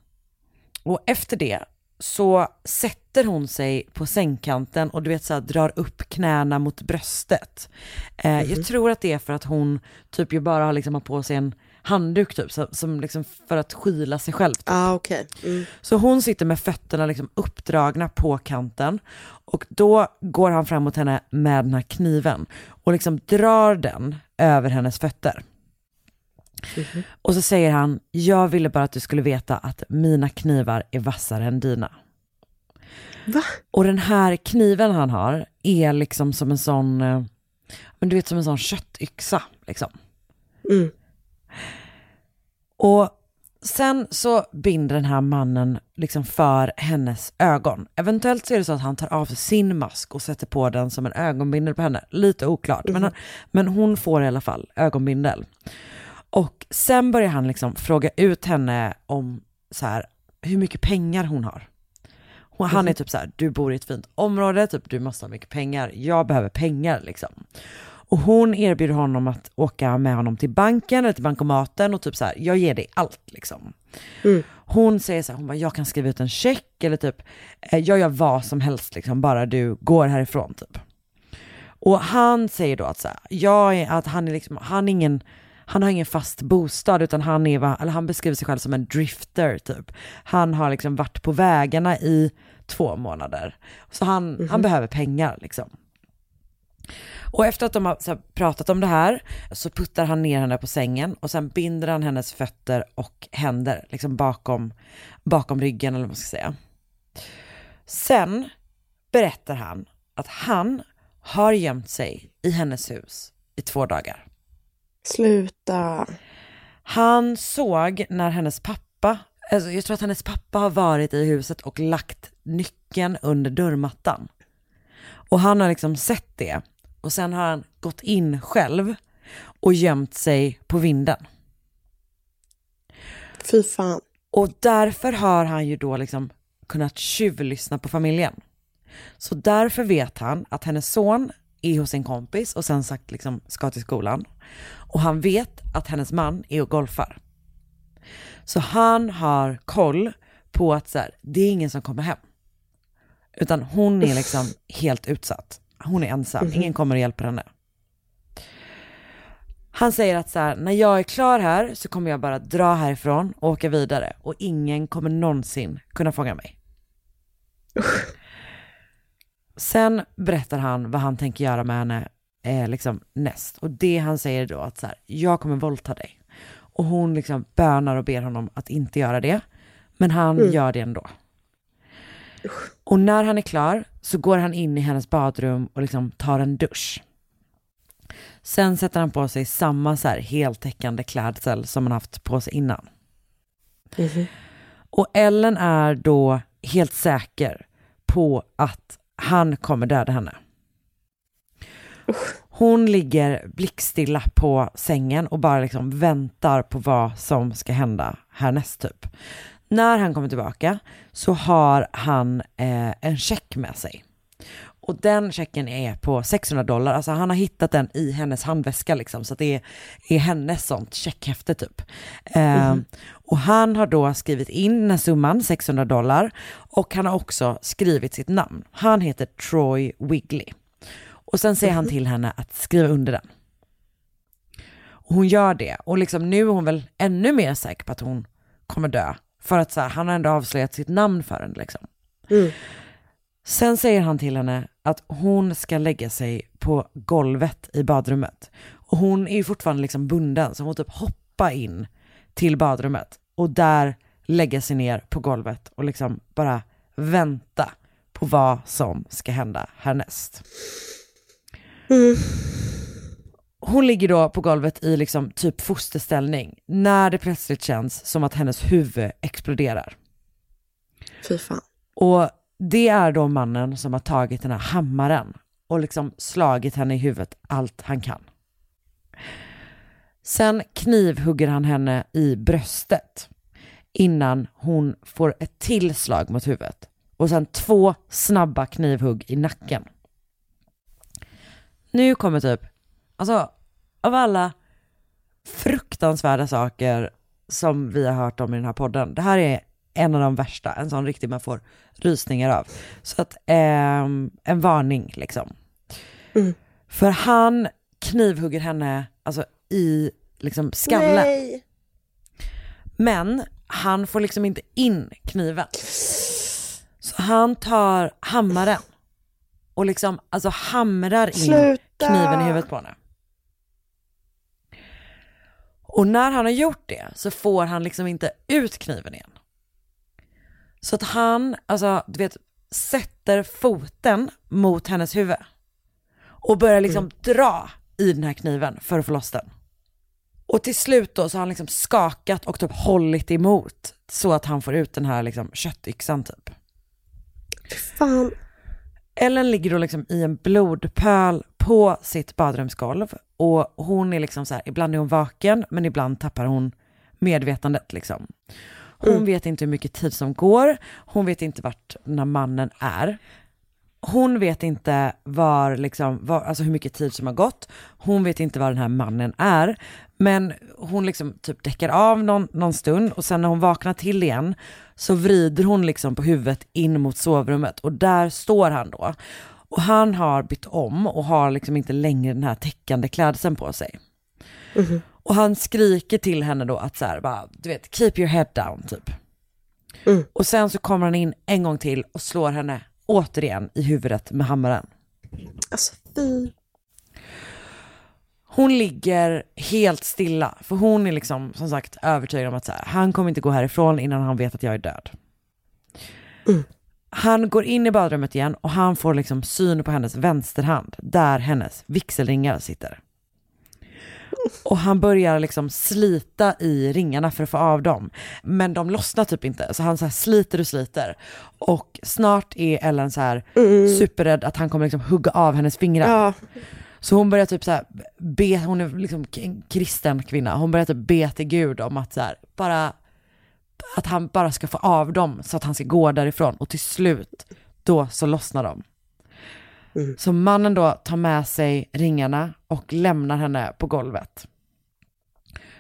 Och efter det så sätter hon sig på sängkanten och du vet så här, drar upp knäna mot bröstet. Eh, Jag tror att det är för att hon typ ju bara har liksom har på sig en handduk typ, så, som liksom för att skyla sig själv. Ja, ah, okej. Mm. Så hon sitter med fötterna liksom uppdragna på kanten och då går han fram mot henne med den här kniven och liksom drar den över hennes fötter. Och så säger han, jag ville bara att du skulle veta att mina knivar är vassare än dina. Va? Och den här kniven han har är liksom som en sån, eh, men du vet som en sån köttyxa liksom. Mm. Och sen så binder den här mannen liksom för hennes ögon. Eventuellt så är det så att han tar av sig sin mask och sätter på den som en ögonbindel på henne. Lite oklart, men, han, men hon får i alla fall ögonbindel. Och sen börjar han liksom fråga ut henne om så här, hur mycket pengar hon har. Han är typ så här, du bor i ett fint område, typ du måste ha mycket pengar, jag behöver pengar liksom. Och hon erbjuder honom att åka med honom till banken eller till bankomaten och typ så här, jag ger dig allt liksom. Hon säger så här, hon bara, jag kan skriva ut en check eller typ, eh, jag gör vad som helst liksom, bara du går härifrån typ. Och han säger då att, så här, jag är, att han, är liksom, han, är ingen, han har ingen fast bostad utan han, är, eller han beskriver sig själv som en drifter typ. Han har liksom varit på vägarna i två månader. Så han, han behöver pengar liksom. Och efter att de har pratat om det här så puttar han ner henne på sängen och sen binder han hennes fötter och händer liksom bakom, bakom ryggen eller vad man ska säga. Sen berättar han att han har gömt sig i hennes hus i två dagar. Sluta. Han såg när hennes pappa, alltså jag tror att hennes pappa har varit i huset och lagt nyckeln under dörrmattan. Och han har liksom sett det och sen har han gått in själv och gömt sig på vinden. Fy fan. Och därför har han ju då liksom kunnat tjuvlyssna på familjen. Så därför vet han att hennes son är hos sin kompis och sen sagt liksom ska till skolan. Och han vet att hennes man är och golfar. Så han har koll på att så här, det är ingen som kommer hem. Utan hon är liksom helt utsatt. Hon är ensam, ingen kommer och hjälper henne. Han säger att så här, när jag är klar här så kommer jag bara dra härifrån och åka vidare och ingen kommer någonsin kunna fånga mig. Sen berättar han vad han tänker göra med henne eh, liksom näst. Och det han säger då att så här, jag kommer våldta dig. Och hon liksom bönar och ber honom att inte göra det. Men han Mm. gör det ändå. Och när han är klar så går han in i hennes badrum och liksom tar en dusch. Sen sätter han på sig samma så här heltäckande klädsel som han haft på sig innan. Och Ellen är då helt säker på att han kommer döda henne. Hon ligger blickstilla på sängen och bara liksom väntar på vad som ska hända härnäst typ. När han kommer tillbaka så har han eh, en check med sig. Och den checken är på 600 dollar, alltså han har hittat den i hennes handväska liksom, så det är, är hennes sånt checkhäfte typ. Eh, Och han har då skrivit in den här summan, 600 dollar, och han har också skrivit sitt namn. Han heter Troy Wigley. Och sen säger han till henne att skriva under den. Och hon gör det, och liksom nu är hon väl ännu mer säker på att hon kommer dö. För att så här, han har ändå avslöjat sitt namn för henne liksom. Sen säger han till henne att hon ska lägga sig på golvet i badrummet. Och hon är ju fortfarande liksom bunden, så hon typ hoppa in till badrummet och där lägga sig ner på golvet och liksom bara vänta på vad som ska hända härnäst. Hon ligger då på golvet i liksom typ fosterställning när det plötsligt känns som att hennes huvud exploderar. Fy fan. Och det är då mannen som har tagit den här hammaren och liksom slagit henne i huvudet allt han kan. Sen knivhugger han henne i bröstet innan hon får ett till slag mot huvudet och sen två snabba knivhugg i nacken. Nu kommer typ, alltså av alla fruktansvärda saker som vi har hört om i den här podden, det här är en av de värsta, en sån riktig man får rysningar av. Så att, ehm, en varning liksom. För han knivhugger henne alltså i liksom skallen. Nej. Men han får liksom inte in kniven. Så han tar hammaren och liksom alltså hamrar in Sluta. kniven i huvudet på henne. Och när han har gjort det så får han liksom inte ut kniven igen. Så att han, alltså du vet, sätter foten mot hennes huvud. Och börjar liksom dra i den här kniven för att få loss den. Och till slut då så har han liksom skakat och typ hållit emot så att han får ut den här liksom köttyxan typ. Fan. Ellen ligger då liksom i en blodpöl på sitt badrumsgolv och hon är liksom så här, ibland är hon vaken men ibland tappar hon medvetandet liksom. Hon vet inte hur mycket tid som går, hon vet inte vart den här mannen är. Hon vet inte var, liksom, var, alltså hur mycket tid som har gått, hon vet inte var den här mannen är, men hon liksom typ däckar av någon, någon stund och sen när hon vaknar till igen så vrider hon liksom på huvudet in mot sovrummet och där står han då. Och han har bytt om och har liksom inte längre den här täckande klädseln på sig. Och han skriker till henne då att så här, bara, du vet, keep your head down typ. Och sen så kommer han in en gång till och slår henne återigen i huvudet med hammaren. Alltså fy. Hon ligger helt stilla, för hon är liksom som sagt övertygad om att så här, han kommer inte gå härifrån innan han vet att jag är död. Han går in i badrummet igen och han får liksom syn på hennes vänsterhand, där hennes vigselringar sitter. Och han börjar liksom slita i ringarna för att få av dem. Men de lossnar typ inte, så han så sliter och sliter. Och snart är Ellen så här superrädd att han kommer liksom hugga av hennes fingrar. Ja. Så hon börjar typ så här be, hon är liksom en kristen kvinna, hon börjar typ be till Gud om att så här, bara, att han bara ska få av dem så att han ska gå därifrån. Och till slut, då så lossnar de. Så mannen då tar med sig ringarna och lämnar henne på golvet.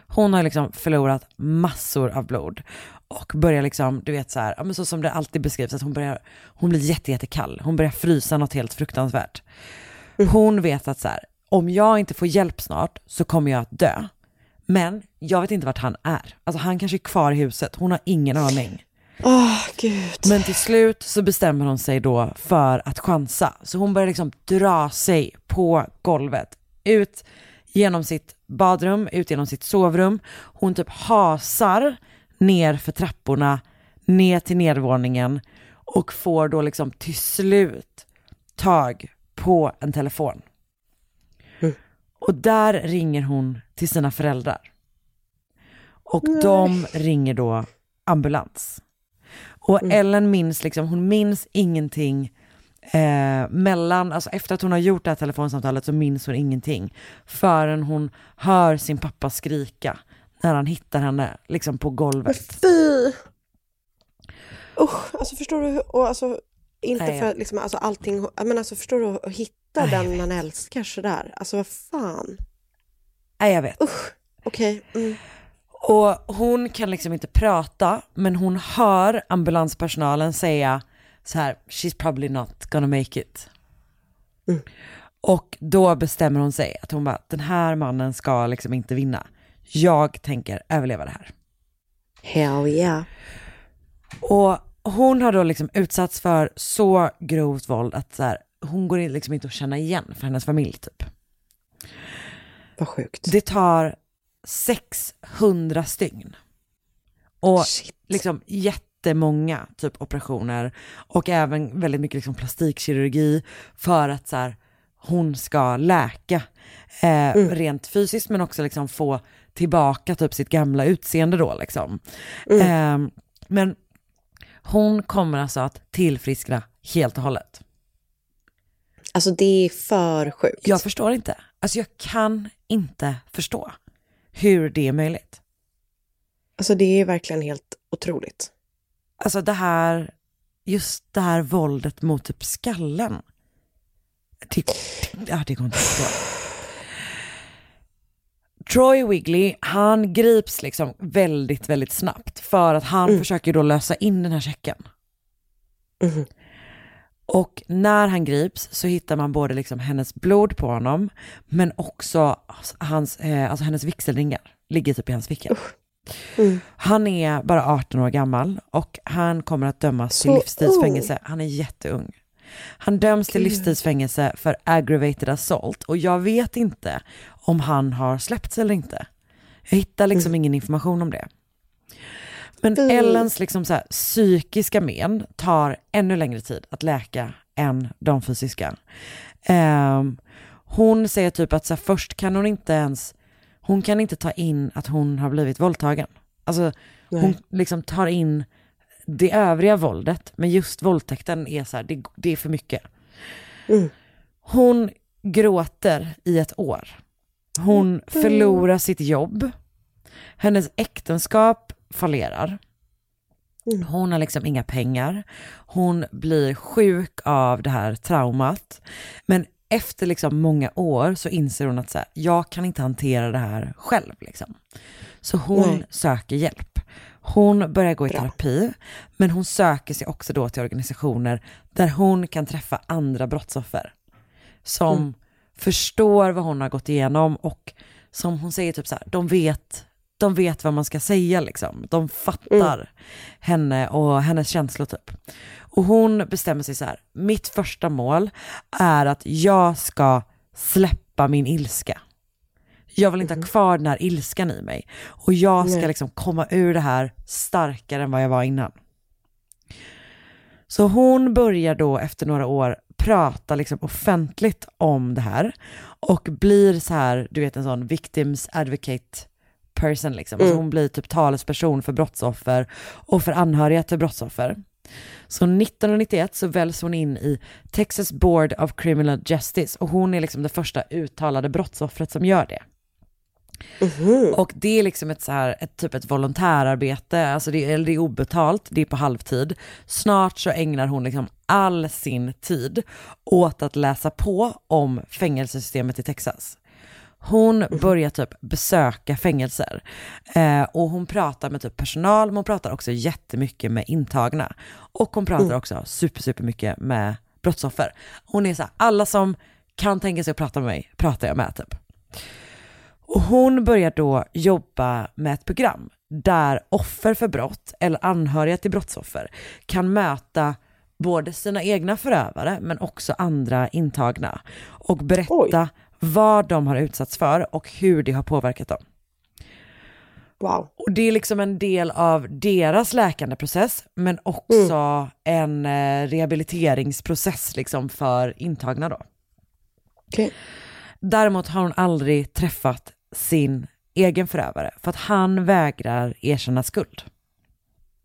Hon har liksom förlorat massor av blod och börjar liksom, du vet så här, ja, men så som det alltid beskrivs, att hon börjar, hon blir jätte, jättekall, hon börjar frysa något helt fruktansvärt. Hon vet att så här, om jag inte får hjälp snart så kommer jag att dö. Men jag vet inte vart han är. Alltså han kanske är kvar i huset, hon har ingen aning. Åh gud. Men till slut så bestämmer hon sig då för att chansa. Så hon börjar liksom dra sig på golvet. Ut genom sitt badrum, ut genom sitt sovrum. Hon typ hasar ner för trapporna, ner till nedervåningen och får då liksom till slut tag på en telefon. Och där ringer hon till sina föräldrar. Och de ringer då ambulans. Och Ellen minns liksom, hon minns ingenting eh, mellan, alltså efter att hon har gjort det här telefonsamtalet så minns hon ingenting. Förrän hon hör sin pappa skrika när han hittar henne liksom på golvet. Fy! Usch, alltså förstår du? Och alltså, inte Nej, för liksom, alltså allting, men alltså förstår du att hitta Jag den man älskar sådär? Alltså vad fan? Nej jag vet. Okej. Mm. Och hon kan liksom inte prata, men hon hör ambulanspersonalen säga så här, she's probably not gonna make it. Och då bestämmer hon sig att hon bara, den här mannen ska liksom inte vinna. Jag tänker överleva det här. Hell yeah. Och hon har då liksom utsatts för så grovt våld att så här, hon går liksom inte att känna igen för hennes familj typ. Vad sjukt. Det tar 600 stygn. Och Shit. liksom jättemånga typ operationer och även väldigt mycket liksom plastikkirurgi för att så här, hon ska läka eh, rent fysiskt men också liksom få tillbaka typ sitt gamla utseende då liksom. Eh, men hon kommer alltså att tillfriskna helt och hållet. Alltså det är för sjukt. Jag förstår inte. Alltså jag kan inte förstå hur det är möjligt. Alltså det är verkligen helt otroligt. Alltså det här, just det här våldet mot typ skallen. Det, ja, det går inte att förstå. Troy Wigley, han grips liksom väldigt, väldigt snabbt för att han försöker då lösa in den här checken. Och när han grips så hittar man både liksom hennes blod på honom, men också hans, eh, alltså hennes vigselringar ligger typ i hans ficka. Han är bara 18 år gammal och han kommer att dömas till Så livstidsfängelse. Han är jätteung. Han döms till livstidsfängelse för aggravated assault och jag vet inte om han har släppts eller inte. Jag hittar liksom ingen information om det. Men Ellens liksom så här, psykiska men tar ännu längre tid att läka än de fysiska. Ehm, hon säger typ att så här, först kan hon inte ens, hon kan inte ta in att hon har blivit våldtagen. Alltså hon liksom tar in det övriga våldet, men just våldtäkten är så här, det, det är för mycket. Hon gråter i ett år. Hon förlorar sitt jobb. Hennes äktenskap fallerar. Hon har liksom inga pengar. Hon blir sjuk av det här traumat. Men efter liksom många år så inser hon att så här, jag kan inte hantera det här själv. Liksom. Så hon Nej. söker hjälp. Hon börjar gå i terapi, men hon söker sig också då till organisationer där hon kan träffa andra brottsoffer. Som Mm. förstår vad hon har gått igenom och som hon säger typ så här, de vet, de vet vad man ska säga liksom. De fattar henne och hennes känslor typ. Och hon bestämmer sig så här, mitt första mål är att jag ska släppa min ilska. Jag vill inte ha kvar den här ilskan i mig. Och jag ska Nej. liksom komma ur det här starkare än vad jag var innan. Så hon börjar då efter några år prata liksom offentligt om det här och blir så här, du vet en sån victims advocate person liksom. Alltså Mm. hon blir typ talesperson för brottsoffer och för anhöriga till brottsoffer. Så 1991 så väljs hon in i Texas Board of Criminal Justice och hon är liksom det första uttalade brottsoffret som gör det. Och det är liksom ett så här, ett typ ett volontärarbete, alltså det, är- eller det är obetalt, det är på halvtid. Snart så ägnar hon liksom all sin tid åt att läsa på om fängelsesystemet i Texas. Hon börjar typ besöka fängelser eh, och hon pratar med typ personal, men hon pratar också jättemycket med intagna. Och hon pratar också super, super mycket med brottsoffer. Hon är så här, alla som kan tänka sig att prata med mig, pratar jag med typ. Och hon börjar då jobba med ett program där offer för brott eller anhöriga till brottsoffer kan möta både sina egna förövare men också andra intagna och berätta vad de har utsatts för och hur det har påverkat dem. Wow. Och det är liksom en del av deras läkandeprocess men också en eh, rehabiliteringsprocess liksom för intagna då. Okej. Däremot har hon aldrig träffat sin egen förövare för att han vägrar erkänna skuld.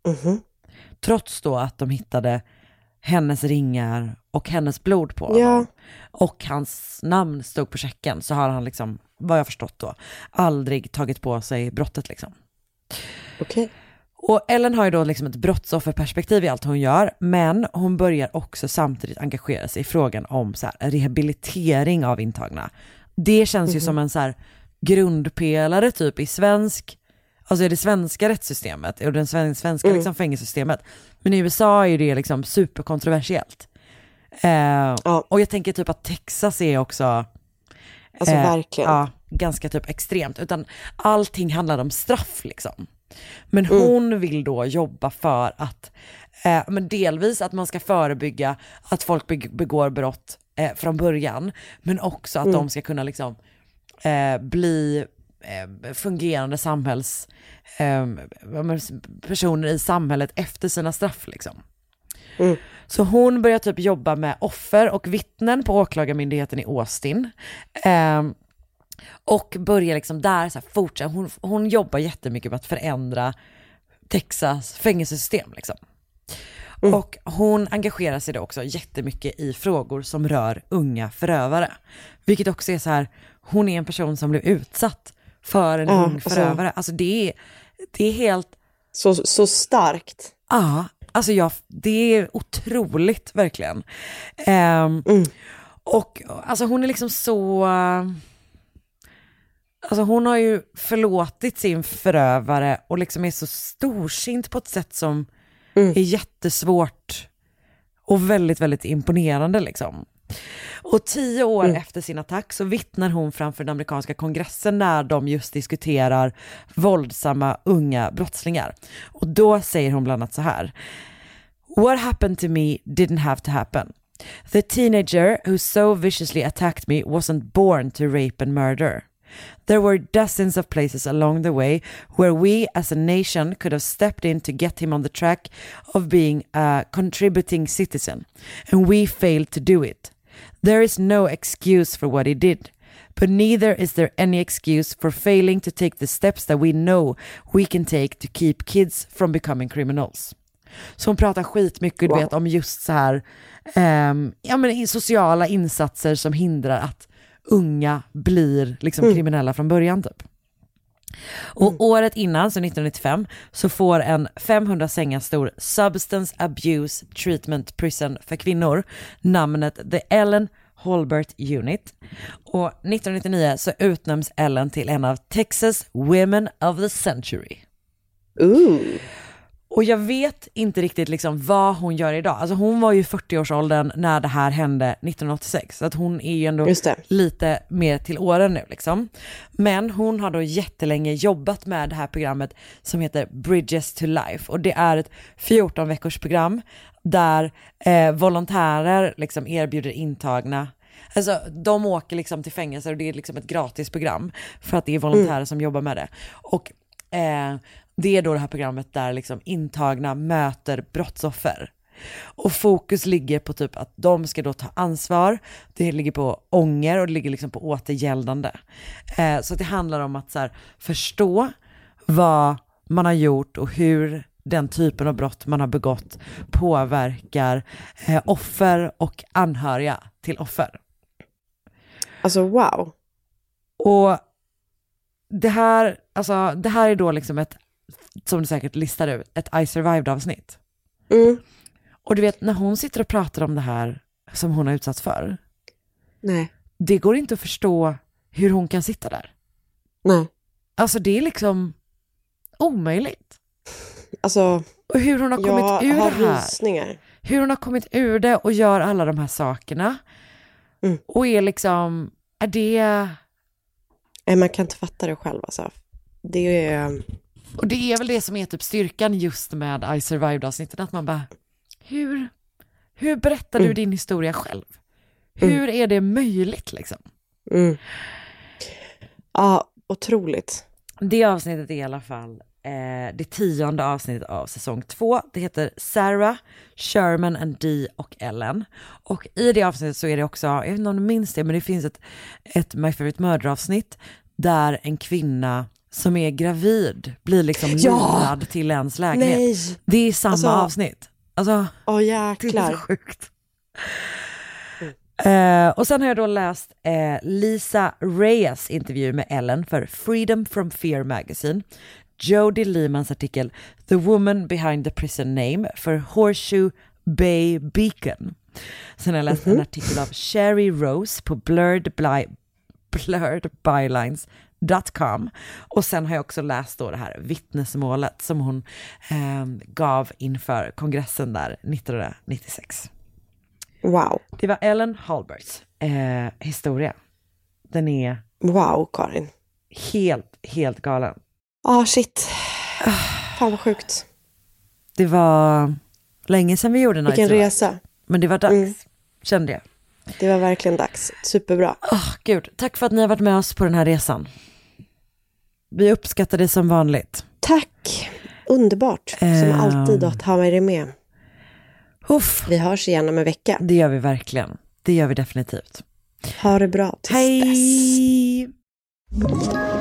Mhm. Trots då att de hittade hennes ringar och hennes blod på honom. Ja. Och hans namn stod på checken så har han liksom, vad jag förstått då, aldrig tagit på sig brottet liksom. Okej. Och Ellen har ju då liksom ett brottsofferperspektiv i allt hon gör, men hon börjar också samtidigt engagera sig i frågan om så här, rehabilitering av intagna. Det känns ju Mhm. som en så här grundpelare typ i svensk, alltså i det svenska rättssystemet och den sven- svenska Mm. liksom fängelsesystemet. Men i USA är det liksom superkontroversiellt. Eh, Och jag tänker typ att Texas är också Alltså verkligen. Ja, ganska typ extremt. Utan allting handlar om straff liksom. Men Mm. hon vill då jobba för att, eh, men delvis att man ska förebygga att folk beg- begår brott eh, från början, men också att Mm. de ska kunna liksom eh, bli eh, fungerande samhälls, eh, personer i samhället efter sina straff liksom. Mm. Så hon börjar typ jobba med offer och vittnen på åklagarmyndigheten i Austin. Ehm, och börjar liksom där så här fortsätta, hon, hon jobbar jättemycket med att förändra Texas fängelsesystem liksom. Och hon engagerar sig då också jättemycket i frågor som rör unga förövare. Vilket också är så här, hon är en person som blev utsatt för en Ja, ung alltså- förövare. Alltså det är, det är helt... Så, så starkt. Ja, alltså jag, det är otroligt verkligen. Ehm, Och alltså hon är liksom så... Alltså hon har ju förlåtit sin förövare och liksom är så storsint på ett sätt som är jättesvårt och väldigt, väldigt imponerande liksom. Och tio år efter sin attack så vittnar hon framför den amerikanska kongressen när de just diskuterar våldsamma unga brottslingar. Och då säger hon bland annat så här. What happened to me didn't have to happen. The teenager who so viciously attacked me wasn't born to rape and murder. There were dozens of places along the way where we as a nation could have stepped in to get him on the track of being a contributing citizen, and we failed to do it. There is no excuse for what he did, but neither is there any excuse for failing to take the steps that we know we can take to keep kids from becoming criminals. Så hon pratar skitmycket du Wow. vet, om just så här, ehm, ja, men sociala insatser som hindrar att unga blir liksom Mm. kriminella från början typ. Och året innan, så 1995, så får en 500 sängar stor Substance Abuse Treatment Prison för kvinnor namnet The Ellen Holbert Unit. Och 1999 så utnämns Ellen till en av Texas Women of the Century. Ooh. Och jag vet inte riktigt liksom vad hon gör idag. Alltså hon var ju 40-årsåldern när det här hände 1986. Så att hon är ju ändå lite mer till åren nu liksom. Men hon har då jättelänge jobbat med det här programmet som heter Bridges to Life. Och det är ett 14 veckors program där eh, volontärer liksom erbjuder intagna Alltså de åker liksom till fängelser och det är liksom ett gratis program för att det är volontärer som jobbar med det. Och eh, det är då det här programmet där liksom intagna möter brottsoffer. Och fokus ligger på typ att de ska då ta ansvar, det ligger på ånger och det ligger liksom på återgäldande. Eh, så att det handlar om att så här, förstå vad man har gjort och hur den typen av brott man har begått påverkar eh, offer och anhöriga till offer. Alltså wow. Och det här, alltså, det här är då liksom ett, som du säkert listar ut, ett I survived avsnitt. Mm. Och du vet när hon sitter och pratar om det här som hon har utsatts för, Nej. det går inte att förstå hur hon kan sitta där. Nej. Alltså det är liksom omöjligt. Alltså, Och hur hon har kommit ur har det här. rysningar. Hur hon har kommit ur det och gör alla de här sakerna. Mm. Och är liksom, är det, Nej, man kan inte fatta det själv alltså. Det är... och det är väl det som är typ styrkan just med I survived avsnittet, att man bara, hur, hur berättar du Mm. din historia själv? Hur är det möjligt liksom? Mm. Ja, otroligt. Det avsnittet är i alla fall eh, det tionde avsnittet av säsong två. Det heter Sarah, Sherman and Dee och Ellen. Och i det avsnittet så är det också, jag vet inte om du minns det, men det finns ett, ett My Favorite Murder-avsnitt där en kvinna som är gravid blir liksom Ja! lurad till ens lägenhet. Nej! Det är samma Alltså- avsnitt. Alltså, Åh det är så sjukt. Eh, och sen har jag då läst eh, Lisa Reyes intervju med Ellen för Freedom from Fear Magazine. Jodie Lemans artikel The Woman Behind the Prison Name för Horseshoe Bay Beacon. Sen har jag läst en artikel av Sherry Rose på Blurred, Bly, blurredbylines.com och sen har jag också läst då det här vittnesmålet som hon eh, gav inför kongressen där 1996. Wow. Det var Ellen Halberts eh, historia. Den är Wow, Karin. helt, helt galen. Ah, shit. Fan vad sjukt. Det var länge sedan vi gjorde en Vilken resa. Men det var dags, Mm. kände jag. Det var verkligen dags. Superbra. Åh, gud, tack för att ni har varit med oss på den här resan. Vi uppskattar det som vanligt. Tack. Underbart. Som Ehm. alltid att ha dig med. Uff, Vi hörs igen om en vecka. det gör vi verkligen. Det gör vi definitivt. Ha det bra tills dess. Hej! Ett